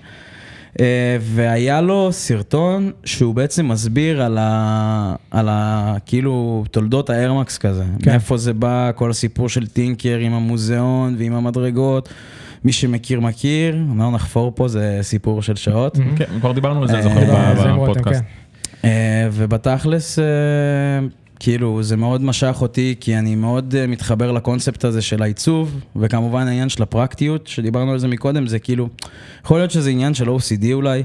אה, והיה לו סרטון שהוא בעצם מסביר על ה... על ה... כאילו תולדות ה Air Max כזה. כן. מאיפה זה בא, כל הסיפור של טינקר עם המוזיאון ועם המדרגות. מי שמכיר מכיר, לא נחפור פה, זה סיפור של שעות. מהמם. כן, כבר דיברנו על זה, אה, זוכר, אתם, בפודקאסט. אה, ובתכלס, אה, כאילו, זה מאוד משך אותי, כי אני מאוד אה, מתחבר לקונספט הזה של העיצוב, וכמובן העניין של הפרקטיות, שדיברנו על זה מקודם, זה כאילו, יכול להיות שזה עניין של OCD אולי,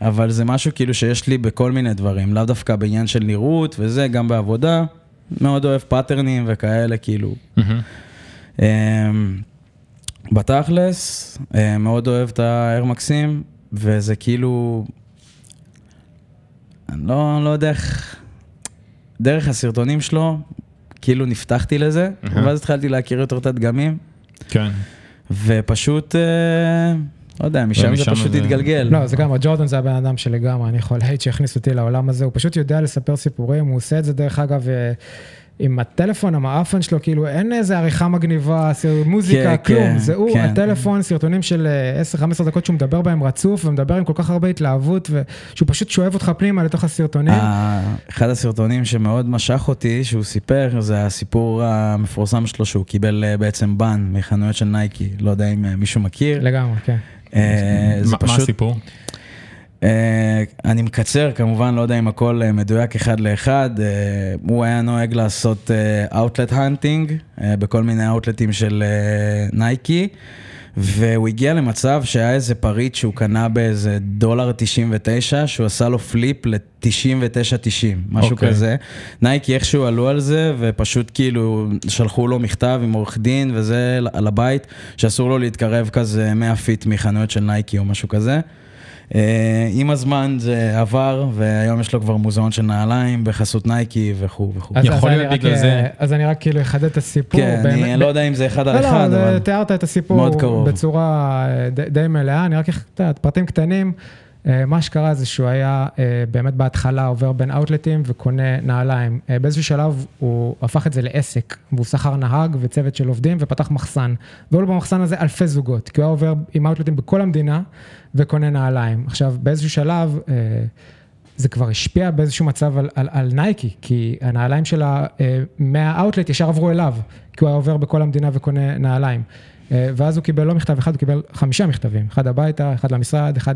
אבל זה משהו כאילו שיש לי בכל מיני דברים, לאו דווקא בעניין של נראות וזה, גם בעבודה, מאוד אוהב pattern ים וכאלה, כאילו. אמ, בתכלס, אה, מאוד אוהב את האיירמקסים, וזה כאילו, אני לא, לא יודע איך, דרך הסרטונים שלו, כאילו נפתחתי לזה, אהה. ואז התחלתי להכיר יותר את הדגמים, כן. ופשוט, אה, לא יודע, משם זה פשוט זה- התגלגל. לא, זה גם, ג'ורדן זה הבן אדם שלגמרי, אני יכול להעיד שהכניס אותי לעולם הזה, הוא פשוט יודע לספר סיפורים, הוא עושה את זה דרך אגב אה, עם הטלפון, המאפן שלו, כאילו אין איזה עריכה מגניבה, מוזיקה, כן, כלום, כן, זה הוא, כן. הטלפון, סרטונים של אה, 10-15 דקות שהוא מדבר בהם רצוף, ומדבר עם כל כך הרבה התלהבות, ושהוא פשוט שואב אותך פנימה לתוך הסרטונים. ה- אחד הסרטונים שמאוד משך אותי, שהוא סיפר, זה הסיפור המפורסם שלו, שהוא קיבל אה, בעצם בן מחנויות של נייקי, לא יודע אם אה, מישהו מכיר. לגמרי, כן. אה, זה מה מה פשוט, הסיפור? אה, אני מקצר, כמובן, לא יודע אם הכל אה, מדויק אחד לאחד. אה, הוא היה נוהג לעשות outlet hunting בכל מיני אאוטלטים של נייקי, והוא הגיע למצב שהיה איזה פריט שהוא קנה באיזה דולר 99, שהוא עשה לו flip ל-99.90, משהו אוקיי. כזה. נייקי איכשהו עלו על זה, ופשוט כאילו שלחו לו מכתב עם עורך דין וזה על הבית, שאסור לו להתקרב כזה 100 feet מחנויות של נייקי או משהו כזה. אה, עם הזמן זה עבר, והיום יש לו כבר מוזיאון של נעליים בחסות נייקי וכו' וכו'. אז- יכול אז להיות בגלל אה, זה. אז אני רק כאילו אחדד את הסיפור. כן, אני לא יודע אם זה אחד על לא, לא, אחד, אבל... תיארת את הסיפור מאוד קרוב. בצורה אה, די, די מלאה, אני רק, פרטים קטנים. אה, מה שקרה זה שהוא היה אה, באמת בהתחלה עובר בין אאוטלטים וקונה נעליים. אה, באיזשהו שלב הוא הפך את זה לעסק, והוא שכר נהג וצוות של עובדים ופתח מחסן. והיו לו במחסן הזה אלפי זוגות, כי הוא היה עובר עם אאוטלטים בכל המדינה וקונה נעליים. עכשיו, באיזשהו שלב... זה כבר השפיע באיזשהו מצב על, על, על נייקי, כי הנעליים שלה מהאאוטלט ישר עברו אליו, כי הוא היה עובר בכל המדינה וקונה נעליים. ואז הוא קיבל לא מכתב אחד, הוא קיבל חמישה מכתבים, אחד הביתה, אחד למשרד, אחד...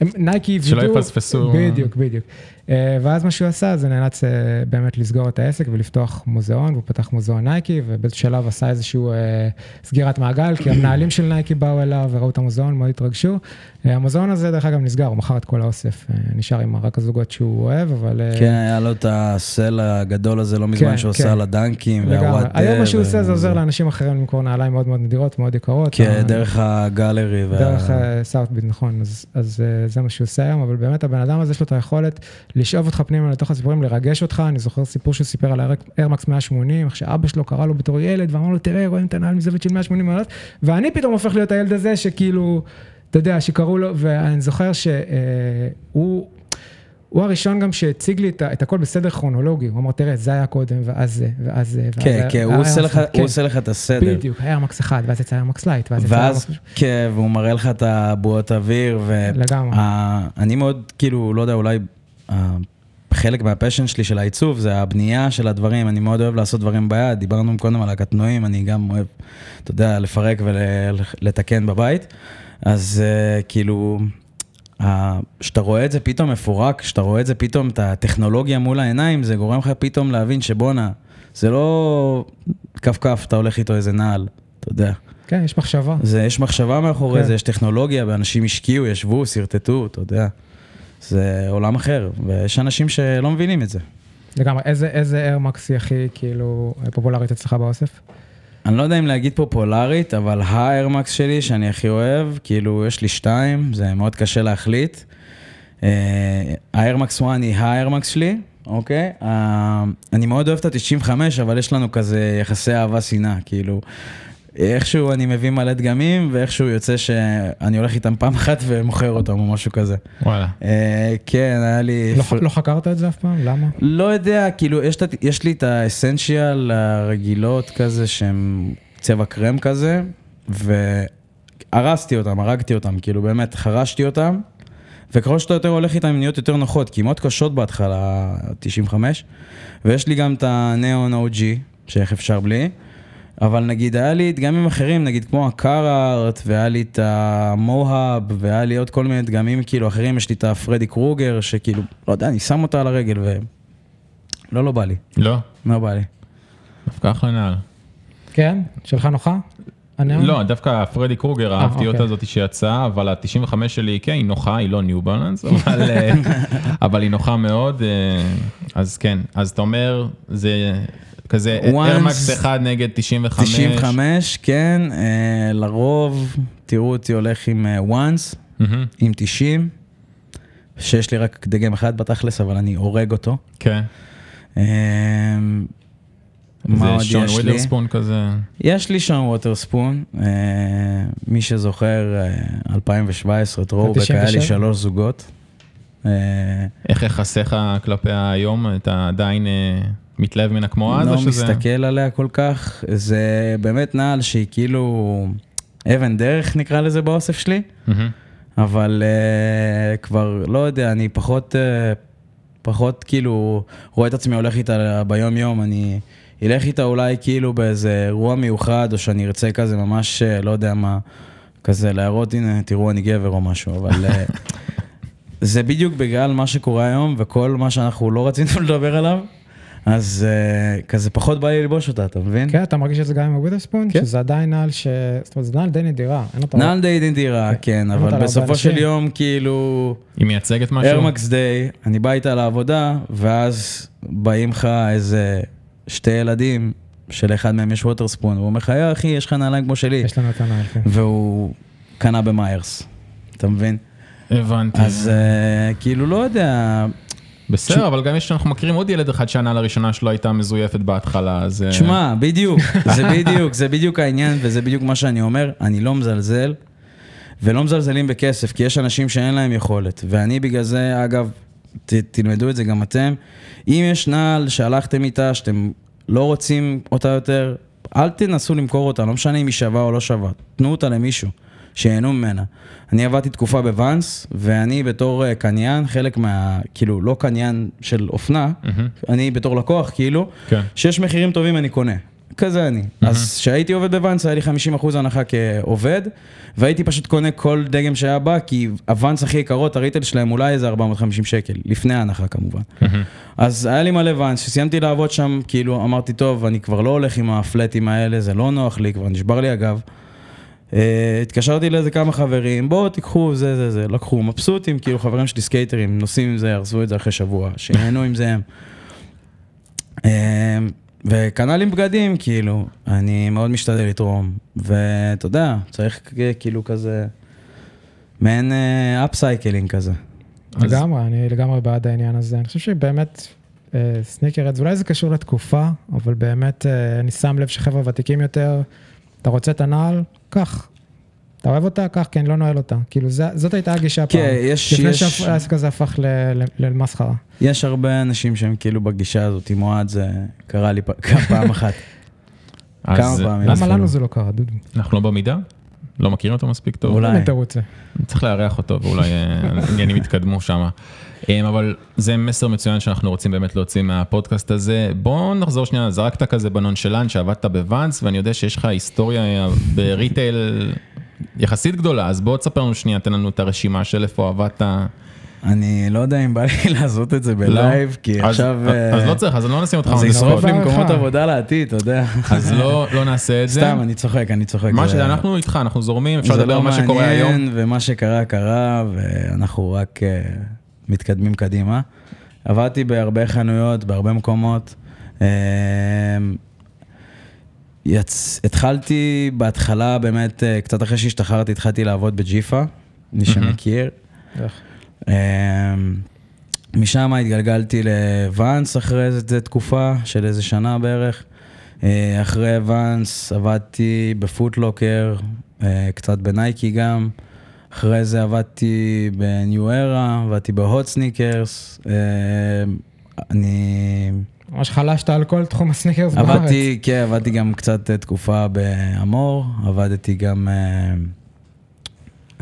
נייקי שלא יפספסו. בדיוק, בדיוק. אה, ואז מה שהוא עשה, זה נאלץ אה, באמת לסגור את העסק ולפתוח מוזיאון, והוא פתח מוזיאון נייקי, ובאיזשהו שלב עשה איזשהו אה, סגירת מעגל, כי המנהלים של נייקי באו אליו וראו את המוזיאון, מאוד התרגשו. המוזיאון הזה, דרך אגב, נסגר, הוא מכר את כל האוסף, נשאר עם רק הזוגות שהוא אוהב, אבל... כן, היה לו את הסל הגדול הזה לא מזמן, כן, שהוא עשה כן. על הדנקים, והוואט היום מה שהוא עושה זה עוזר לאנשים אחרים למכור נעליים מאוד מאוד נדירות, מאוד יקרות. כן, דרך הגלרי. דרך סאוטביט, נכון, אז זה מה שהוא עושה היום, אבל באמת הבן אדם הזה יש לו את היכולת לשאוב אותך פנימה לתוך הסיפורים, לרגש אותך. אני זוכר סיפור שהוא סיפר על איירמקס 180, איך שאבא שלו קרא לו בתור ילד, ואמר לו, תראה, רואים את הנעל מזווית של 180 מעלות, ואני פתאום הופך להיות הילד הזה שכאילו, אתה יודע, שקראו לו, ואני זוכר שהוא... הוא הראשון גם שהציג לי את, את הכל בסדר כרונולוגי, הוא אמר, תראה, זה היה קודם, ואז זה, ואז זה, ואז כן, כן, הוא עושה, לך, כן. הוא עושה לך את הסדר. בדיוק, היה Air Max אחד, ואז יצא Air Max Light, ואז יצא Air Max... כן, והוא מראה לך את הבועות אוויר, ו... לגמרי. אני מאוד, כאילו, לא יודע, אולי חלק מה passion שלי של העיצוב זה הבנייה של הדברים, אני מאוד אוהב לעשות דברים ביד, דיברנו קודם על הקטנועים, אני גם אוהב, אתה יודע, לפרק ולתקן בבית, אז uh, כאילו, כשאתה רואה את זה פתאום מפורק, כשאתה רואה את זה פתאום, את הטכנולוגיה מול העיניים, זה גורם לך פתאום להבין שבואנה, זה לא כף כף, אתה הולך איתו איזה נעל, אתה יודע. כן, יש מחשבה. זה, יש מחשבה מאחורי כן. זה, יש טכנולוגיה, ואנשים השקיעו, ישבו, שרטטו, אתה יודע. זה עולם אחר, ויש אנשים שלא מבינים את זה. לגמרי, איזה, איזה איירמקס היא הכי כאילו פופולרית אצלך באוסף? אני לא יודע אם להגיד פופולרית, אבל האיירמקס שלי שאני הכי אוהב, כאילו יש לי שתיים, זה מאוד קשה להחליט. האיירמקס 1 היא האיירמקס שלי, אוקיי? Uh, אני מאוד אוהב את ה-95, אבל יש לנו כזה יחסי אהבה-שנאה, כאילו, איכשהו אני מביא מלא דגמים, ואיכשהו יוצא שאני הולך איתם פעם אחת ומוכר אותם או משהו כזה. וואלה. אה, כן, היה לי... לא, לא חקרת את זה אף פעם? למה? לא יודע, כאילו, יש, יש לי את האסנשיאל הרגילות כזה, שהם צבע קרם כזה, והרסתי אותם, הרגתי אותם, כאילו באמת חרשתי אותם, וככל שאתה יותר הולך איתם, הן נהיות יותר נוחות, כי הן מאוד קשות בהתחלה, 95, ויש לי גם את ה-Neon OG, שאיך אפשר בלי. אבל נגיד היה לי דגמים אחרים, נגיד כמו הקארארט, והיה לי את המוהאב, והיה לי עוד כל מיני דגמים כאילו אחרים, יש לי את הפרדי קרוגר, שכאילו, לא יודע, אני שם אותה על הרגל ו... לא, לא בא לי. לא? לא בא לי. דווקא אחלה נעל. כן? שלך נוחה? לא, דווקא פרדי קרוגר, אה, אהבתי אותה אוקיי. זאת שיצאה, אבל ה-95 שלי, כן, היא נוחה, היא לא ניו בלנס, אה, אבל היא נוחה מאוד, אה, אז כן, אז אתה אומר, זה כזה ארמקס 1 נגד 95. 95, כן, אה, לרוב, תראו אותי הולך עם וואנס, אה, עם 90, שיש לי רק דגם אחד בתכלס, אבל אני הורג אותו. כן. אה, זה שון ווידרספון כזה? יש לי שון ווטרספון, מי שזוכר, 2017, טרובק, היה לי שלוש זוגות. איך יחסיך כלפי היום? אתה עדיין... מתלהב ממנה כמו אז, או שזה... לא מסתכל עליה כל כך, זה באמת נעל שהיא כאילו אבן דרך נקרא לזה באוסף שלי, mm-hmm. אבל uh, כבר לא יודע, אני פחות, uh, פחות כאילו רואה את עצמי הולך איתה ביום יום, אני אלך איתה אולי כאילו באיזה אירוע מיוחד, או שאני ארצה כזה ממש, uh, לא יודע מה, כזה להראות, הנה, תראו, אני גבר או משהו, אבל... זה בדיוק בגלל מה שקורה היום וכל מה שאנחנו לא רצינו לדבר עליו, אז uh, כזה פחות בא לי ללבוש אותה, אתה מבין? כן, אתה מרגיש את זה גם עם הווידרספון? כן. שזה עדיין נעל ש... זאת אומרת, זה נעל די נדירה. נעל די נדירה, כן, כן אבל בסופו של יום, כאילו... היא מייצגת משהו? ארמקס דיי, אני בא איתה לעבודה, ואז באים לך איזה שתי ילדים, שלאחד מהם יש ווטרספון, והוא אומר לך, יא אחי, יש לך נעליים כמו שלי. יש לנו את הנעל, כן. והוא קנה במיירס, אתה מבין? הבנתי. אז uh, כאילו, לא יודע... בסדר, אבל גם יש, אנחנו מכירים עוד ילד אחד שהנה לראשונה שלו הייתה מזויפת בהתחלה, אז... שמע, בדיוק, זה בדיוק, זה בדיוק העניין, וזה בדיוק מה שאני אומר, אני לא מזלזל. ולא מזלזלים בכסף, כי יש אנשים שאין להם יכולת. ואני בגלל זה, אגב, ת, תלמדו את זה גם אתם, אם יש נעל שהלכתם איתה, שאתם לא רוצים אותה יותר, אל תנסו למכור אותה, לא משנה אם היא שווה או לא שווה, תנו אותה למישהו, שיהנו ממנה. אני עבדתי תקופה בוואנס, ואני בתור אה, קניין, חלק מה... כאילו, לא קניין של אופנה, אני בתור לקוח, כאילו, כן. שיש מחירים טובים אני קונה. כזה אני. אז כשהייתי עובד בוואנס היה לי 50% הנחה כעובד, והייתי פשוט קונה כל דגם שהיה בא, כי הוואנס הכי יקרות, ה retail שלהם אולי איזה 450 שקל, לפני ההנחה כמובן. אז היה לי מלא וואנס, כשסיימתי לעבוד שם, כאילו אמרתי, טוב, אני כבר לא הולך עם הפלטים האלה, זה לא נוח לי, כבר נשבר לי הגב. אה, התקשרתי לאיזה כמה חברים, בואו תיקחו זה זה זה, לקחו, מבסוטים, כאילו חברים שלי skater ים, נוסעים עם זה, הרסו את זה אחרי שבוע, שיהנו עם זה הם. וקנה לי בגדים, כאילו, אני מאוד משתדל לתרום, ואתה יודע, צריך כאילו כזה, מעין upcycling כזה. אז- לגמרי, אני לגמרי בעד העניין הזה. אני חושב שבאמת, sneakerheads, אולי זה קשור לתקופה, אבל באמת, אה, אני שם לב שחבר'ה ותיקים יותר, אתה רוצה את הנעל? קח. אתה אוהב אותה? קח, כי אני לא נועל אותה. כאילו, זה- זאת הייתה הגישה פעם. כן, יש- לפני יש- שהעסק הזה הפך ל- ל- למסחרה. יש הרבה אנשים שהם כאילו בגישה הזאת, עם אוהד זה קרה לי פעם אחת. כמה פעמים. למה. לנו זה לא קרה, דודו? אנחנו לא במידה? לא מכירים אותו מספיק טוב? אולי. תירוץ זה. צריך לארח אותו ואולי אה, העניינים יתקדמו שם. אבל זה מסר מצוין שאנחנו רוצים באמת להוציא מהפודקאסט הזה. בוא נחזור שנייה, זרקת כזה בנונשלנט שעבדת בוואנס ואני יודע שיש לך היסטוריה בריטייל יחסית גדולה, אז בוא תספר לנו שנייה, תן לנו את הרשימה של איפה עבדת. אני לא יודע אם בא לי לעשות את זה בלייב, כי אז- עכשיו... אז אה, לא צריך, אז לא נשים אותך אז זה ישרוף. לי מקומות אחד. עבודה לעתיד, אתה יודע. אז לא לא נעשה את זה. סתם, אני צוחק, אני צוחק. מה זה- שאנחנו איתך, אנחנו זורמים, אפשר זה לדבר לא על מה שקורה היום. מעניין, ומה שקרה, קרה, ואנחנו רק אה, מתקדמים קדימה. עבדתי בהרבה חנויות, בהרבה מקומות. אה, יצ... התחלתי בהתחלה, באמת, אה, קצת אחרי שהשתחררתי, התחלתי לעבוד בג'יפה, מי שמכיר. אמ, משם התגלגלתי ל Vans אחרי איזה תקופה של איזה שנה בערך. אה, אחרי Vans עבדתי ב Foot Locker, אה, קצת ב Nike גם. אחרי זה עבדתי ב New Era, עבדתי ב Hot Sneakers. אה, אני ממש חלשתי על כל תחום הסניקרס בארץ. עבדתי, כן, עבדתי גם קצת אה, תקופה באמור, עבדתי גם... אה,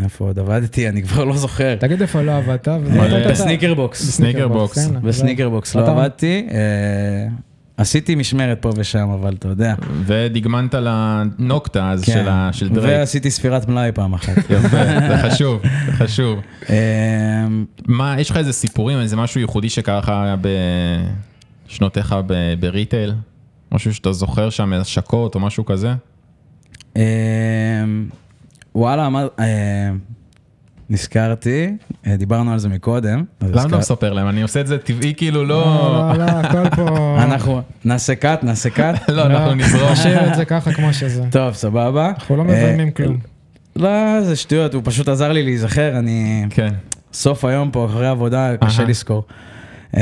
איפה עוד עבדתי? אני כבר לא זוכר. תגיד איפה לא עבדת. וזה אבל, אתה יודע. ב Sneaker Box. ב Sneaker Box. ב Sneaker Box לא עבדתי, אה, עשיתי משמרת פה ושם, אבל אתה יודע. ודגמנת ל Nocta אז כן. של דרייק. ועשיתי ספירת מלאי פעם אחת. יפה, זה חשוב, זה חשוב. אה, מה, יש לך איזה סיפורים, איזה משהו ייחודי שקרה לך בשנותיך ב retail? משהו שאתה זוכר שם, השקות או משהו כזה? אה, וואלה, אמר, אה, נזכרתי, אה, דיברנו על זה מקודם. למה אתה הזכר- מספר להם? אני עושה את זה טבעי כאילו לא... לא, לא, הכל פה... אנחנו נעשה קאט, נעשה קאט. לא, אנחנו נזרום. נשאיר את זה ככה כמו שזה. טוב, סבבה. אנחנו לא אה, מביימים כלום. לא, זה שטויות, הוא פשוט עזר לי להיזכר, אני... כן. סוף היום פה, אחרי עבודה, קשה. לזכור. אמ,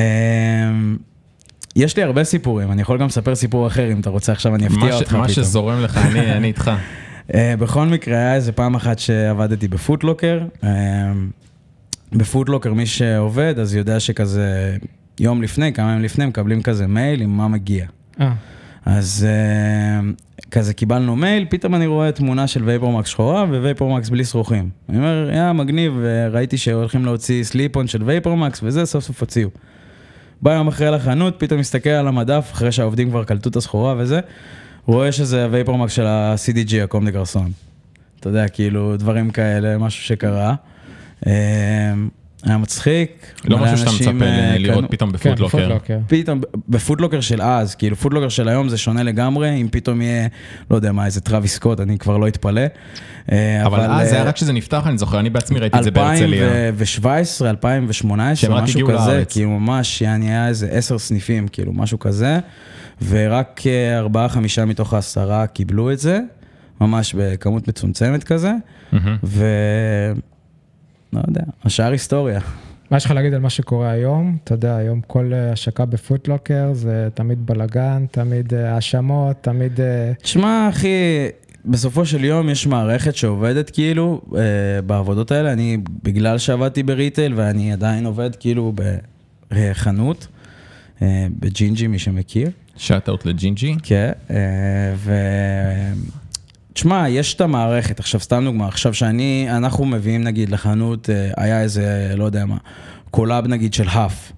יש לי הרבה סיפורים, אני יכול גם לספר סיפור אחר, אם אתה רוצה עכשיו אני מה אפתיע אותך מה פתאום. שזורם לך, אני אני איתך. אה, בכל מקרה, היה איזה פעם אחת שעבדתי בפוטלוקר. אמ, בפוטלוקר, מי שעובד, אז יודע שכזה יום לפני, כמה ימים לפני, מקבלים כזה מייל עם מה מגיע. אה, אז אה, כזה קיבלנו מייל, פתאום אני רואה תמונה של VaporMax שחורה ו VaporMax בלי שרוכים. אני אומר, יא, מגניב, וראיתי שהולכים להוציא slip-on של VaporMax וזה, סוף סוף הוציאו. בא יום אחרי לחנות, פתאום מסתכל על המדף, אחרי שהעובדים כבר קלטו את הסחורה וזה, רואה שזה ה VaporMax של ה-CDG, ה Comme des Garçons. אתה יודע, כאילו, דברים כאלה, משהו שקרה. היה מצחיק. לא משהו שאתה מצפה אה, לראות פתאום כן. בפוטלוקר. פתאום, בפוטלוקר של אז, כאילו Foot Locker של היום זה שונה לגמרי, אם פתאום יהיה, לא יודע מה, איזה טראביס סקוט, אני כבר לא אתפלא. אה, אבל אז זה היה אה, רק כשזה נפתח, אני זוכר, אני בעצמי ראיתי את זה בהרצליה. 2017, 2018, שהם רק משהו כזה. כאילו ממש, יעני היה איזה עשר סניפים, כאילו משהו כזה, ורק ארבעה, חמישה מתוך העשרה קיבלו את זה, ממש בכמות מצומצמת כזה. ו... לא יודע, השאר היסטוריה. מה יש לך להגיד על מה שקורה היום? אתה יודע, היום כל אה, השקה בפוטלוקר זה תמיד בלאגן, תמיד אה, האשמות, תמיד... אה, תשמע, אחי, בסופו של יום יש מערכת שעובדת כאילו אה, בעבודות האלה. אני, בגלל שעבדתי בריטייל ואני עדיין עובד כאילו בחנות, אה, בג'ינג'י, מי שמכיר. shout out לג'ינג'י. כן, אה, ו... תשמע, יש את המערכת, עכשיו סתם דוגמה, עכשיו שאני, אנחנו מביאים נגיד לחנות, אה, היה איזה, לא יודע מה, collab נגיד של HUF,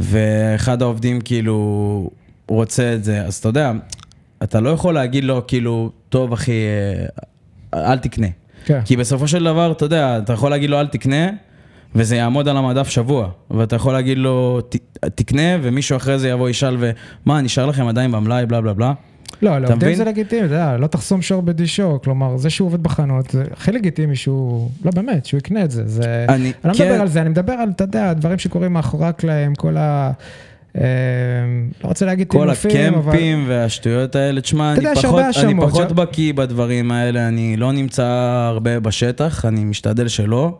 ואחד העובדים כאילו רוצה את זה, אז אתה יודע, אתה לא יכול להגיד לו כאילו, טוב אחי, אה, אל תקנה. כן. כי בסופו של דבר, אתה יודע, אתה יכול להגיד לו אל תקנה, וזה יעמוד על המדף שבוע. ואתה יכול להגיד לו, "ת- תקנה, ומישהו אחרי זה יבוא ישאל, ומה, נשאר לכם עדיין במלאי, בלה בלה בלה. לא, לעובדים מבין? זה לגיטימי, אתה יודע, לא תחסום שור בדישו, כלומר, זה שהוא עובד בחנות, זה הכי לגיטימי שהוא, לא באמת, שהוא יקנה את זה, זה, אני- אני לא כן. מדבר על זה, אני מדבר על, אתה יודע, דברים שקורים מאחורי הקלעים, כל ה... אה, לא רוצה להגיד כל טינופים, אבל... הקמפים והשטויות האלה, תשמע, אני פחות, אני פחות בקיא בדברים האלה, אני לא נמצא הרבה בשטח, אני משתדל שלא.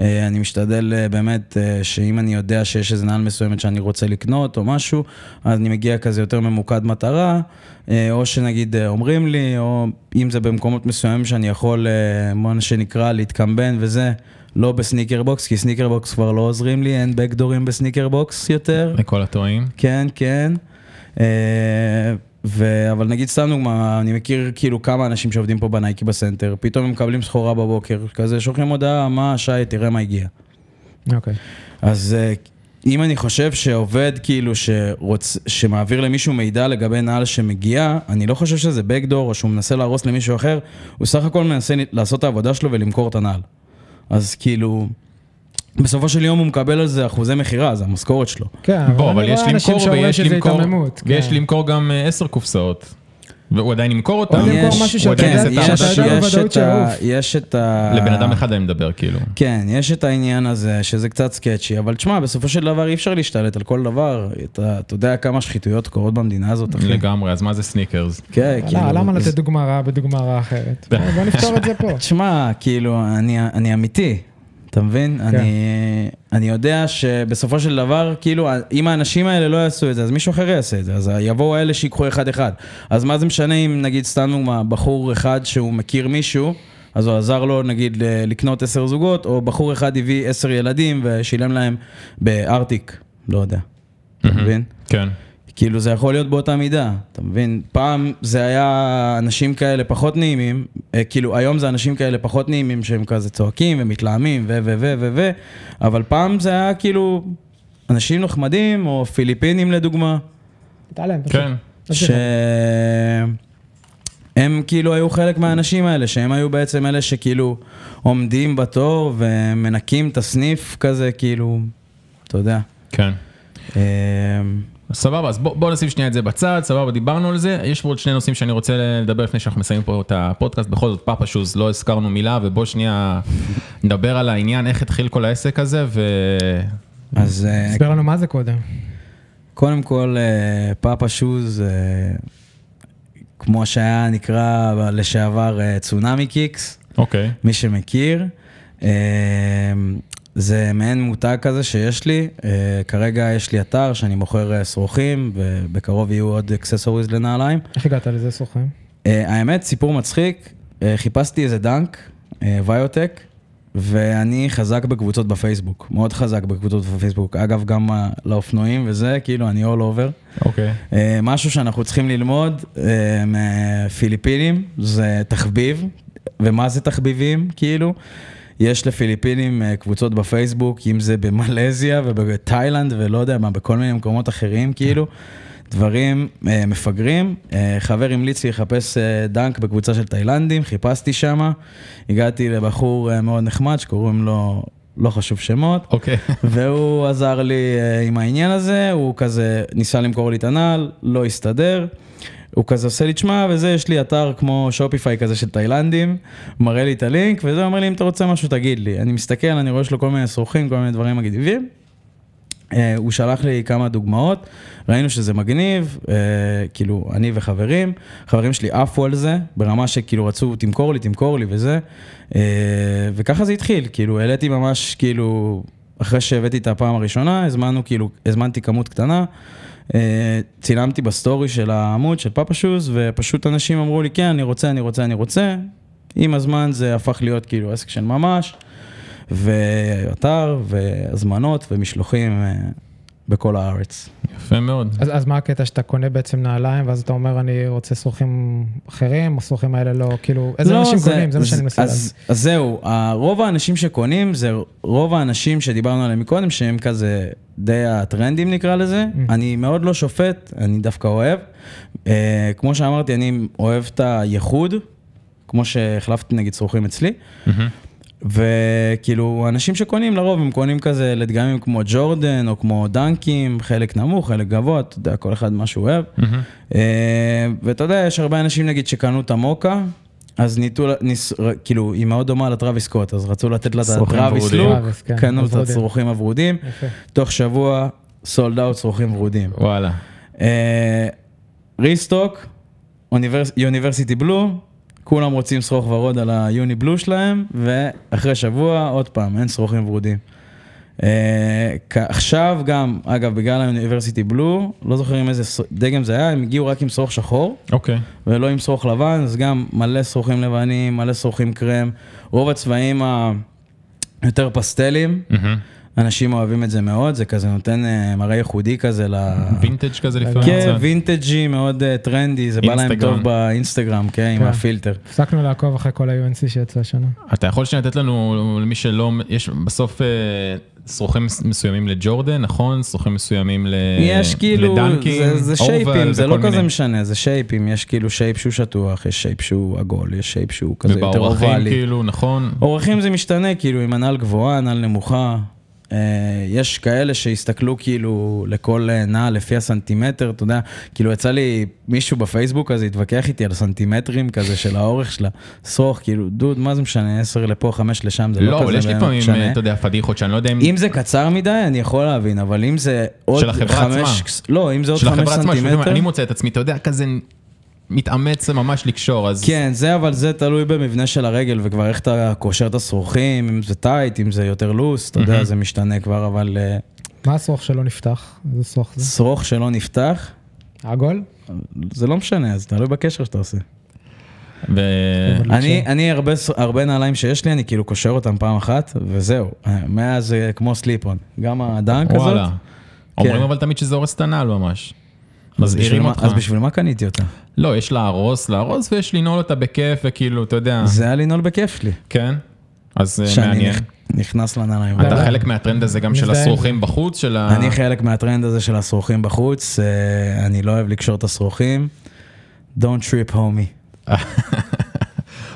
אה, אני משתדל אה, באמת אה, שאם אני יודע שיש איזה נעל מסוימת שאני רוצה לקנות או משהו, אז אני מגיע כזה יותר ממוקד מטרה, או שנגיד אומרים לי, או אם זה במקומות מסוימים שאני יכול, מה שנקרא, להתקמבן וזה, לא ב Sneaker Box, כי Sneaker Box כבר לא עוזרים לי, אין backdoor ים ב Sneaker Box יותר. לכל הטועים. כן, כן. ו... אבל נגיד סתם דוגמה, אני מכיר כאילו כמה אנשים שעובדים פה בנייקי בסנטר, פתאום הם מקבלים סחורה בבוקר, כזה שולחים הודעה, מה שי, תראה מה הגיע. אוקיי. אז אה, אם אני חושב שעובד כאילו שרוצ... שמעביר למישהו מידע לגבי נעל שמגיע, אני לא חושב שזה backdoor או שהוא מנסה להרוס למישהו אחר, הוא סך הכל מנסה לעשות את העבודה שלו ולמכור את הנעל. אז כאילו, בסופו של יום הוא מקבל על זה אחוזי מכירה, זה המשכורת שלו. כן, בוא, אבל אני יש רואה אנשים למכור שאומרים ויש שזה למכור, ויש כן. למכור גם אה, עשר קופסאות. והוא עדיין ימכור אותם. או למכור יש- משהו שאתה הוא יודע-. בוודאות יש את ה- שיעוף. יש את ה... לבן אדם אחד אני מדבר כאילו. כן, יש את העניין הזה, שזה קצת סקצ'י, אבל תשמע, בסופו של דבר אי אפשר להשתלט על כל דבר. אתה, יודע כמה שחיתויות קורות במדינה הזאת, אחי. לגמרי, אז מה זה סניקרס? כן, לא, כאילו... למה זה- לתת דוגמה רעה בדוגמה רעה אחרת? בוא נפתור את זה פה. תשמע, כאילו, אני, אני אמיתי, אתה מבין? כן. אני, אני יודע שבסופו של דבר, כאילו, אם האנשים האלה לא יעשו את זה, אז מישהו אחר יעשה את זה. אז יבואו אלה שיקחו אחד-אחד. אז מה זה משנה אם נגיד סתם דוגמה, בחור אחד שהוא מכיר מישהו, אז הוא עזר לו נגיד לקנות עשר זוגות, או בחור אחד הביא עשר ילדים ושילם להם בארטיק, לא יודע. אתה מבין? כן. כאילו זה יכול להיות באותה מידה, אתה מבין? פעם זה היה אנשים כאלה פחות נעימים, אה, כאילו היום זה אנשים כאלה פחות נעימים שהם כזה צועקים ומתלהמים ו ו ו ו ו, אבל פעם זה היה כאילו אנשים נחמדים או פיליפינים לדוגמה, תתעלם. פשוט. כן. תמשיך. שהם כאילו היו חלק מהאנשים האלה, שהם היו בעצם אלה שכאילו עומדים בתור ומנקים את הסניף כזה, כאילו, אתה יודע. כן. אה, סבבה, אז בוא, בוא נשים שנייה את זה בצד, סבבה, דיברנו על זה. יש פה עוד שני נושאים שאני רוצה לדבר לפני שאנחנו מסיימים פה את הפודקאסט. בכל זאת, פאפה שוז, לא הזכרנו מילה, ובוא שנייה נדבר על העניין, איך התחיל כל העסק הזה, ו... אז אה, תסביר לנו מה זה קודם. קודם כל, אה, Papa Shoes, אה, כמו שהיה נקרא לשעבר אה, Tsunami Kicks, אוקיי. מי שמכיר. זה מעין מותג כזה שיש לי, אה, כרגע יש לי אתר שאני מוכר אה, שרוכים, ובקרוב יהיו עוד accessories לנעליים. איך הגעת לזה סוכן? אה, האמת, סיפור מצחיק, אה, חיפשתי איזה Dunk, ויוטק, ואני חזק בקבוצות בפייסבוק, מאוד חזק בקבוצות בפייסבוק. אגב, גם לאופנועים וזה, כאילו, אני all over. אוקיי. אה, משהו שאנחנו צריכים ללמוד אה, מפיליפינים זה תחביב, ומה זה תחביבים, כאילו? יש לפיליפינים אה, קבוצות בפייסבוק, אם זה במלזיה ובתאילנד ולא יודע מה, בכל מיני מקומות אחרים, כאילו. דברים אה, מפגרים. אה, חבר המליץ לי לחפש אה, דנק בקבוצה של תאילנדים, חיפשתי שמה. הגעתי לבחור אה, מאוד נחמד שקוראים לו, לא חשוב שמות. אוקיי. והוא עזר לי אה, עם העניין הזה, הוא כזה ניסה למכור לי את הנעל, לא הסתדר. הוא כזה עושה לי, תשמע, וזה, יש לי אתר כמו שופיפיי כזה של תאילנדים, מראה לי את הלינק, וזה אומר לי, אם אתה רוצה משהו, תגיד לי. אני מסתכל, אני רואה שיש לו כל מיני שרוכים, כל מיני דברים מגניבים. אה, הוא שלח לי כמה דוגמאות, ראינו שזה מגניב, אה, כאילו, אני וחברים, חברים שלי עפו על זה, ברמה שכאילו רצו, תמכור לי, תמכור לי וזה, אה, וככה זה התחיל, כאילו, העליתי ממש, כאילו, אחרי שהבאתי את הפעם הראשונה, הזמנו, כאילו, הזמנתי כמות קטנה, צילמתי בסטורי של העמוד של פאפה שוז, ופשוט אנשים אמרו לי, כן, אני רוצה, אני רוצה, אני רוצה. עם הזמן זה הפך להיות כאילו עסק של ממש, ואתר, והזמנות, ומשלוחים אה, בכל הארץ. יפה מאוד. אז, אז מה הקטע שאתה קונה בעצם נעליים, ואז אתה אומר, אני רוצה שרוכים אחרים, השרוכים האלה לא, כאילו, איזה אנשים קונים, זה מה שאני מנסה. אז, אז זהו, רוב האנשים שקונים זה רוב האנשים שדיברנו עליהם מקודם, שהם כזה די הטרנדים נקרא לזה. Mm. אני מאוד לא שופט, אני דווקא אוהב. אה, כמו שאמרתי, אני אוהב את הייחוד, כמו שהחלפתי נגיד שרוכים אצלי. מהמם. וכאילו, אנשים שקונים לרוב, הם קונים כזה לדגמים כמו ג'ורדן, או כמו דנקים, חלק נמוך, חלק גבוה, אתה יודע, כל אחד מה שהוא אוהב. אה, ואתה יודע, יש הרבה אנשים נגיד שקנו את המוקה, אז ניתו, ניס, כאילו, היא מאוד דומה לטרוויס סקוט, אז רצו לתת לה את ורודים. לוק, כן, קנו את. השרוכים הוורודים. תוך שבוע sold out שרוכים ורודים. וואלה. אה, restock, University Blue, כולם רוצים שרוך ורוד על ה Uni Blue שלהם, ואחרי שבוע, עוד פעם, אין שרוכים ורודים. אה, עכשיו גם, אגב, בגלל ה University Blue, לא זוכר עם איזה דגם זה היה, הם הגיעו רק עם שרוך שחור, אוקיי. ולא עם שרוך לבן, אז גם מלא שרוכים לבנים, מלא שרוכים קרם, רוב הצבעים היותר פסטלים, מהמם. אנשים אוהבים את זה מאוד, זה כזה נותן אה, מראה ייחודי כזה ל... וינטג' כזה לפעמים. כן. וינטג'י, מאוד אה, טרנדי, זה בא להם. טוב באינסטגרם, כן, עם כן. הפילטר. הפסקנו לעקוב אחרי כל ה-UNC שיצא השנה. אתה יכול שנייה לתת לנו, למי שלא, יש בסוף אה, שרוכים מס- מסוימים לג'ורדן, נכון? שרוכים מסוימים ל... יש כאילו, זה- shape ים, זה לא כזה. משנה, זה shape ים, יש כאילו shape שהוא שטוח, יש shape שהוא עגול, יש shape שהוא כזה יותר ובאורכים אובלי. כאילו, נכון? אורכים זה משתנה, כאילו אם הנעל גבוהה, נעל נמוכה. אה, יש כאלה שהסתכלו כאילו לכל אה, נעל לפי הסנטימטר, אתה יודע, כאילו יצא לי מישהו בפייסבוק הזה התווכח איתי על סנטימטרים כזה של האורך של השרוך, כאילו, דוד, מה זה משנה, 10 לפה, 5 לשם, זה לא, לא, כזה אבל יש לפעמים, משנה. אה, אתה יודע, פדיחות שאני לא יודע אם... אם זה קצר מדי, אני יכול להבין, אבל אם זה עוד של החברה חמש... עצמה. לא, אם זה עוד של חמש החברה עצמה, סנטימטר... אני מוצא את עצמי, אתה יודע, כזה מתאמץ ממש לקשור, אז... כן, זה אבל זה תלוי במבנה של הרגל, וכבר איך אתה קושר את השרוכים, אם זה טייט, אם זה יותר לוס, אתה יודע. זה משתנה כבר, אבל אה, מה השרוך שלא נפתח? איזה שרוך זה? שרוך שלא נפתח, עגול? זה לא משנה, אז תלוי בקשר שאתה עושה. ו... אני, אני הרבה, הרבה נעליים שיש לי, אני כאילו קושר אותם פעם אחת, וזהו. אה, מאז זה כמו סליפון. גם הדנק הזאת. וואלה. אומרים כן. אבל תמיד שזה הורס את הנעל ממש. אז מזהירים אותך. אז בשביל מה קניתי אותה? לא, יש להרוס, להרוס, ויש לנעול אותה בכיף, וכאילו, אתה יודע, זה היה לנעול בכיף שלי. כן? אז אה, שאני מעניין. נכ- נכנס לנעליים. אתה. חלק מהטרנד הזה גם של השרוכים בחוץ, של ה... אני חלק מהטרנד הזה של השרוכים בחוץ, אה, אני לא אוהב לקשור את השרוכים. Don't trip homie.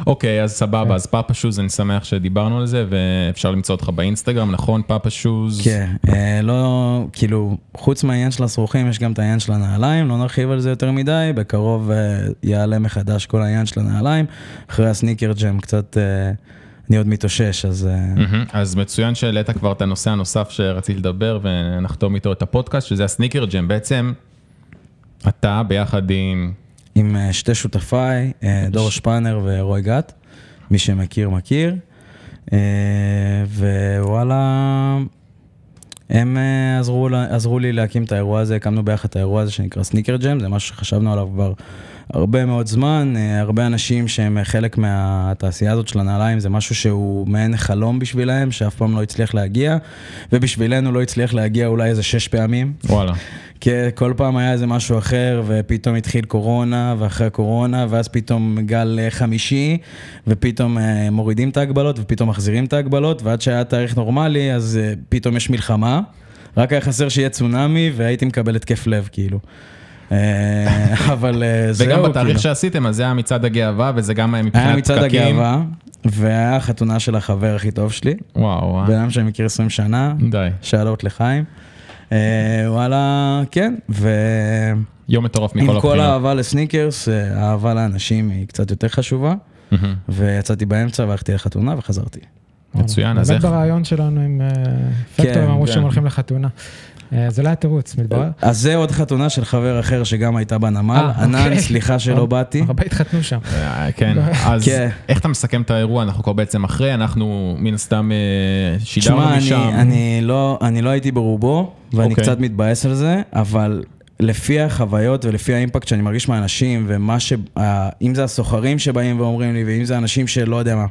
אוקיי, אז סבבה, אז פאפה שוז, אני שמח שדיברנו על זה, ואפשר למצוא אותך באינסטגרם, נכון? פאפה שוז. כן, אה, לא, כאילו, חוץ מהעניין של השרוכים, יש גם את העניין של הנעליים, לא נרחיב על זה יותר מדי, בקרוב אה, יעלה מחדש כל העניין של הנעליים. אחרי הסניקר ג'ם קצת, אה, אני עוד מתאושש, אז... מהמם. אז מצוין שהעלית כבר את הנושא הנוסף שרציתי לדבר, ונחתום איתו את הפודקאסט, שזה הסניקר ג'ם. בעצם, אתה ביחד עם... עם אה, שתי שותפיי, אה, דור שפאנר ורוי גת, מי שמכיר מכיר, אה, ווואלה, הם עזרו, עזרו לי להקים את האירוע הזה, הקמנו ביחד את האירוע הזה שנקרא סניקר ג'ם, זה משהו שחשבנו עליו כבר הרבה מאוד זמן, הרבה אנשים שהם חלק מהתעשייה הזאת של הנעליים, זה משהו שהוא מעין חלום בשבילהם, שאף פעם לא הצליח להגיע, ובשבילנו לא הצליח להגיע אולי איזה שש פעמים. וואלה. כי כל פעם היה איזה משהו אחר, ופתאום התחיל קורונה, ואחרי הקורונה, ואז פתאום גל אה, חמישי, ופתאום אה, מורידים את ההגבלות, ופתאום מחזירים את ההגבלות, ועד שהיה תאריך נורמלי, אז אה, פתאום יש מלחמה. רק היה חסר שיהיה צונאמי, והייתי מקבל התקף לב, כאילו. אבל זהו, וגם כאילו. בתאריך שעשיתם, אז זה היה מצעד הגאווה, וזה גם מבחינת היה מצעד פקקים. הגאווה, והיה החתונה של החבר הכי טוב שלי, וואו, וואו. בן אדם שאני מכיר 20 שנה, די. שאלות לחיים. אה, וואלה, כן, ו... יום מטורף מכל עם כל הבחינות. האהבה לסניקרס, אה, האהבה לאנשים היא קצת יותר חשובה. ויצאתי באמצע והלכתי לחתונה וחזרתי. מצוין, אז באמת איך... ברעיון שלנו עם אה, פקטור, כן, הם אמרו כן. שהם הולכים לחתונה. אה, זה לא היה תירוץ, מתברר. אז זה עוד חתונה של חבר אחר שגם הייתה בנמל, אה, ענן, אוקיי. סליחה שלא באתי. הרבה התחתנו שם. אה, כן, אז כן. איך אתה מסכם את האירוע? אנחנו כבר בעצם אחרי, אנחנו מן הסתם אה, שידרנו משם. אני, אני, לא, אני לא הייתי ברובו, ואני אוקיי. קצת מתבאס על זה, אבל לפי החוויות ולפי האימפקט שאני מרגיש מהאנשים, ומה ש... אם זה הסוחרים שבאים ואומרים לי, ואם זה אנשים שלא יודע מה, אה,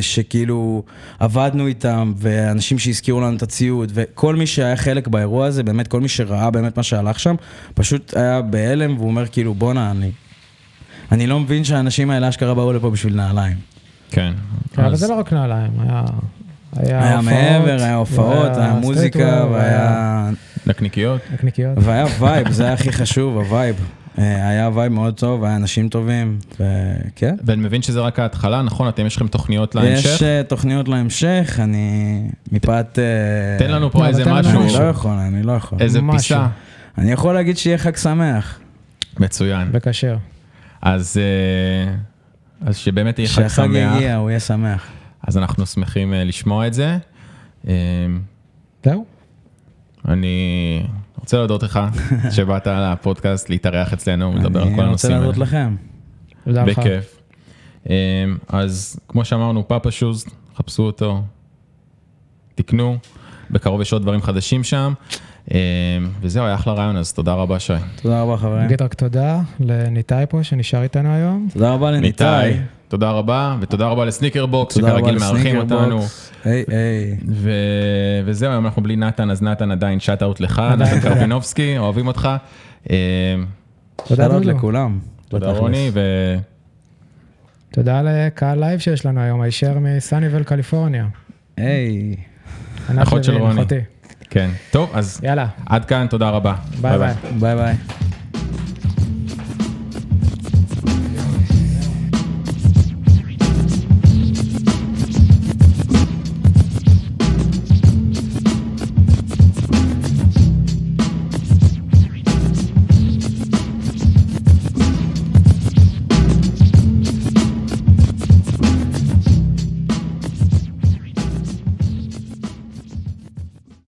שכאילו עבדנו איתם, ואנשים שהזכירו לנו את הציוד, וכל מי שהיה חלק באירוע הזה, באמת כל מי שראה באמת מה שהלך שם, פשוט היה בהלם, והוא אומר כאילו, בואנה, אני... אני לא מבין שהאנשים האלה אשכרה באו לפה בשביל נעליים. כן. כן, אבל אז- זה לא רק נעליים, היה... היה הופעות, מעבר, היה הופעות, היה מוזיקה, והיה... נקניקיות. נקניקיות. והיה vibe, זה היה הכי חשוב, ה vibe. אה, היה vibe מאוד טוב, היה אנשים טובים, וכן. ואני מבין שזה רק ההתחלה, נכון? אתם יש לכם תוכניות להמשך? יש אה, תוכניות להמשך, אני מפאת... אה, תן לנו פה לא, איזה משהו, אני לא יכול, אני לא יכול. איזה. פיסה. אני יכול להגיד שיהיה חג שמח. מצוין. וכשר. אז אז שבאמת יהיה חג כשהחג שמח. יגיע, הוא יהיה שמח. אז אנחנו שמחים לשמוע את זה. זהו? אני רוצה להודות לך שבאת לפודקאסט להתארח אצלנו ולדבר על כל אני רוצה הנושאים האלה. להודות לכם. תודה לך. בכיף. אמ, אז כמו שאמרנו, פאפה שוז, חפשו אותו, תקנו, בקרוב יש עוד דברים חדשים שם. אמ, וזהו, היה אחלה רעיון, אז תודה רבה שי. תודה רבה, חברים. נגיד רק תודה לניתאי פה שנשאר איתנו היום. תודה רבה לניתאי. תודה רבה, ותודה רבה לסניקר בוקס, רבה שכרגיל מארחים אותנו. היי, היי. ו- וזהו, היום אנחנו בלי נתן, אז נתן עדיין shout out לך, נתן תודה. קרפינובסקי, אוהבים אותך. אמ, תודה דודו. לכולם. תודה. רוני, תודה לקהל live שיש לנו היום, הישר מסאניוויל קליפורניה. היי. אחות של רוני. וכן. טוב, אז יאללה, עד כאן, תודה רבה. ביי ביי. ביי ביי.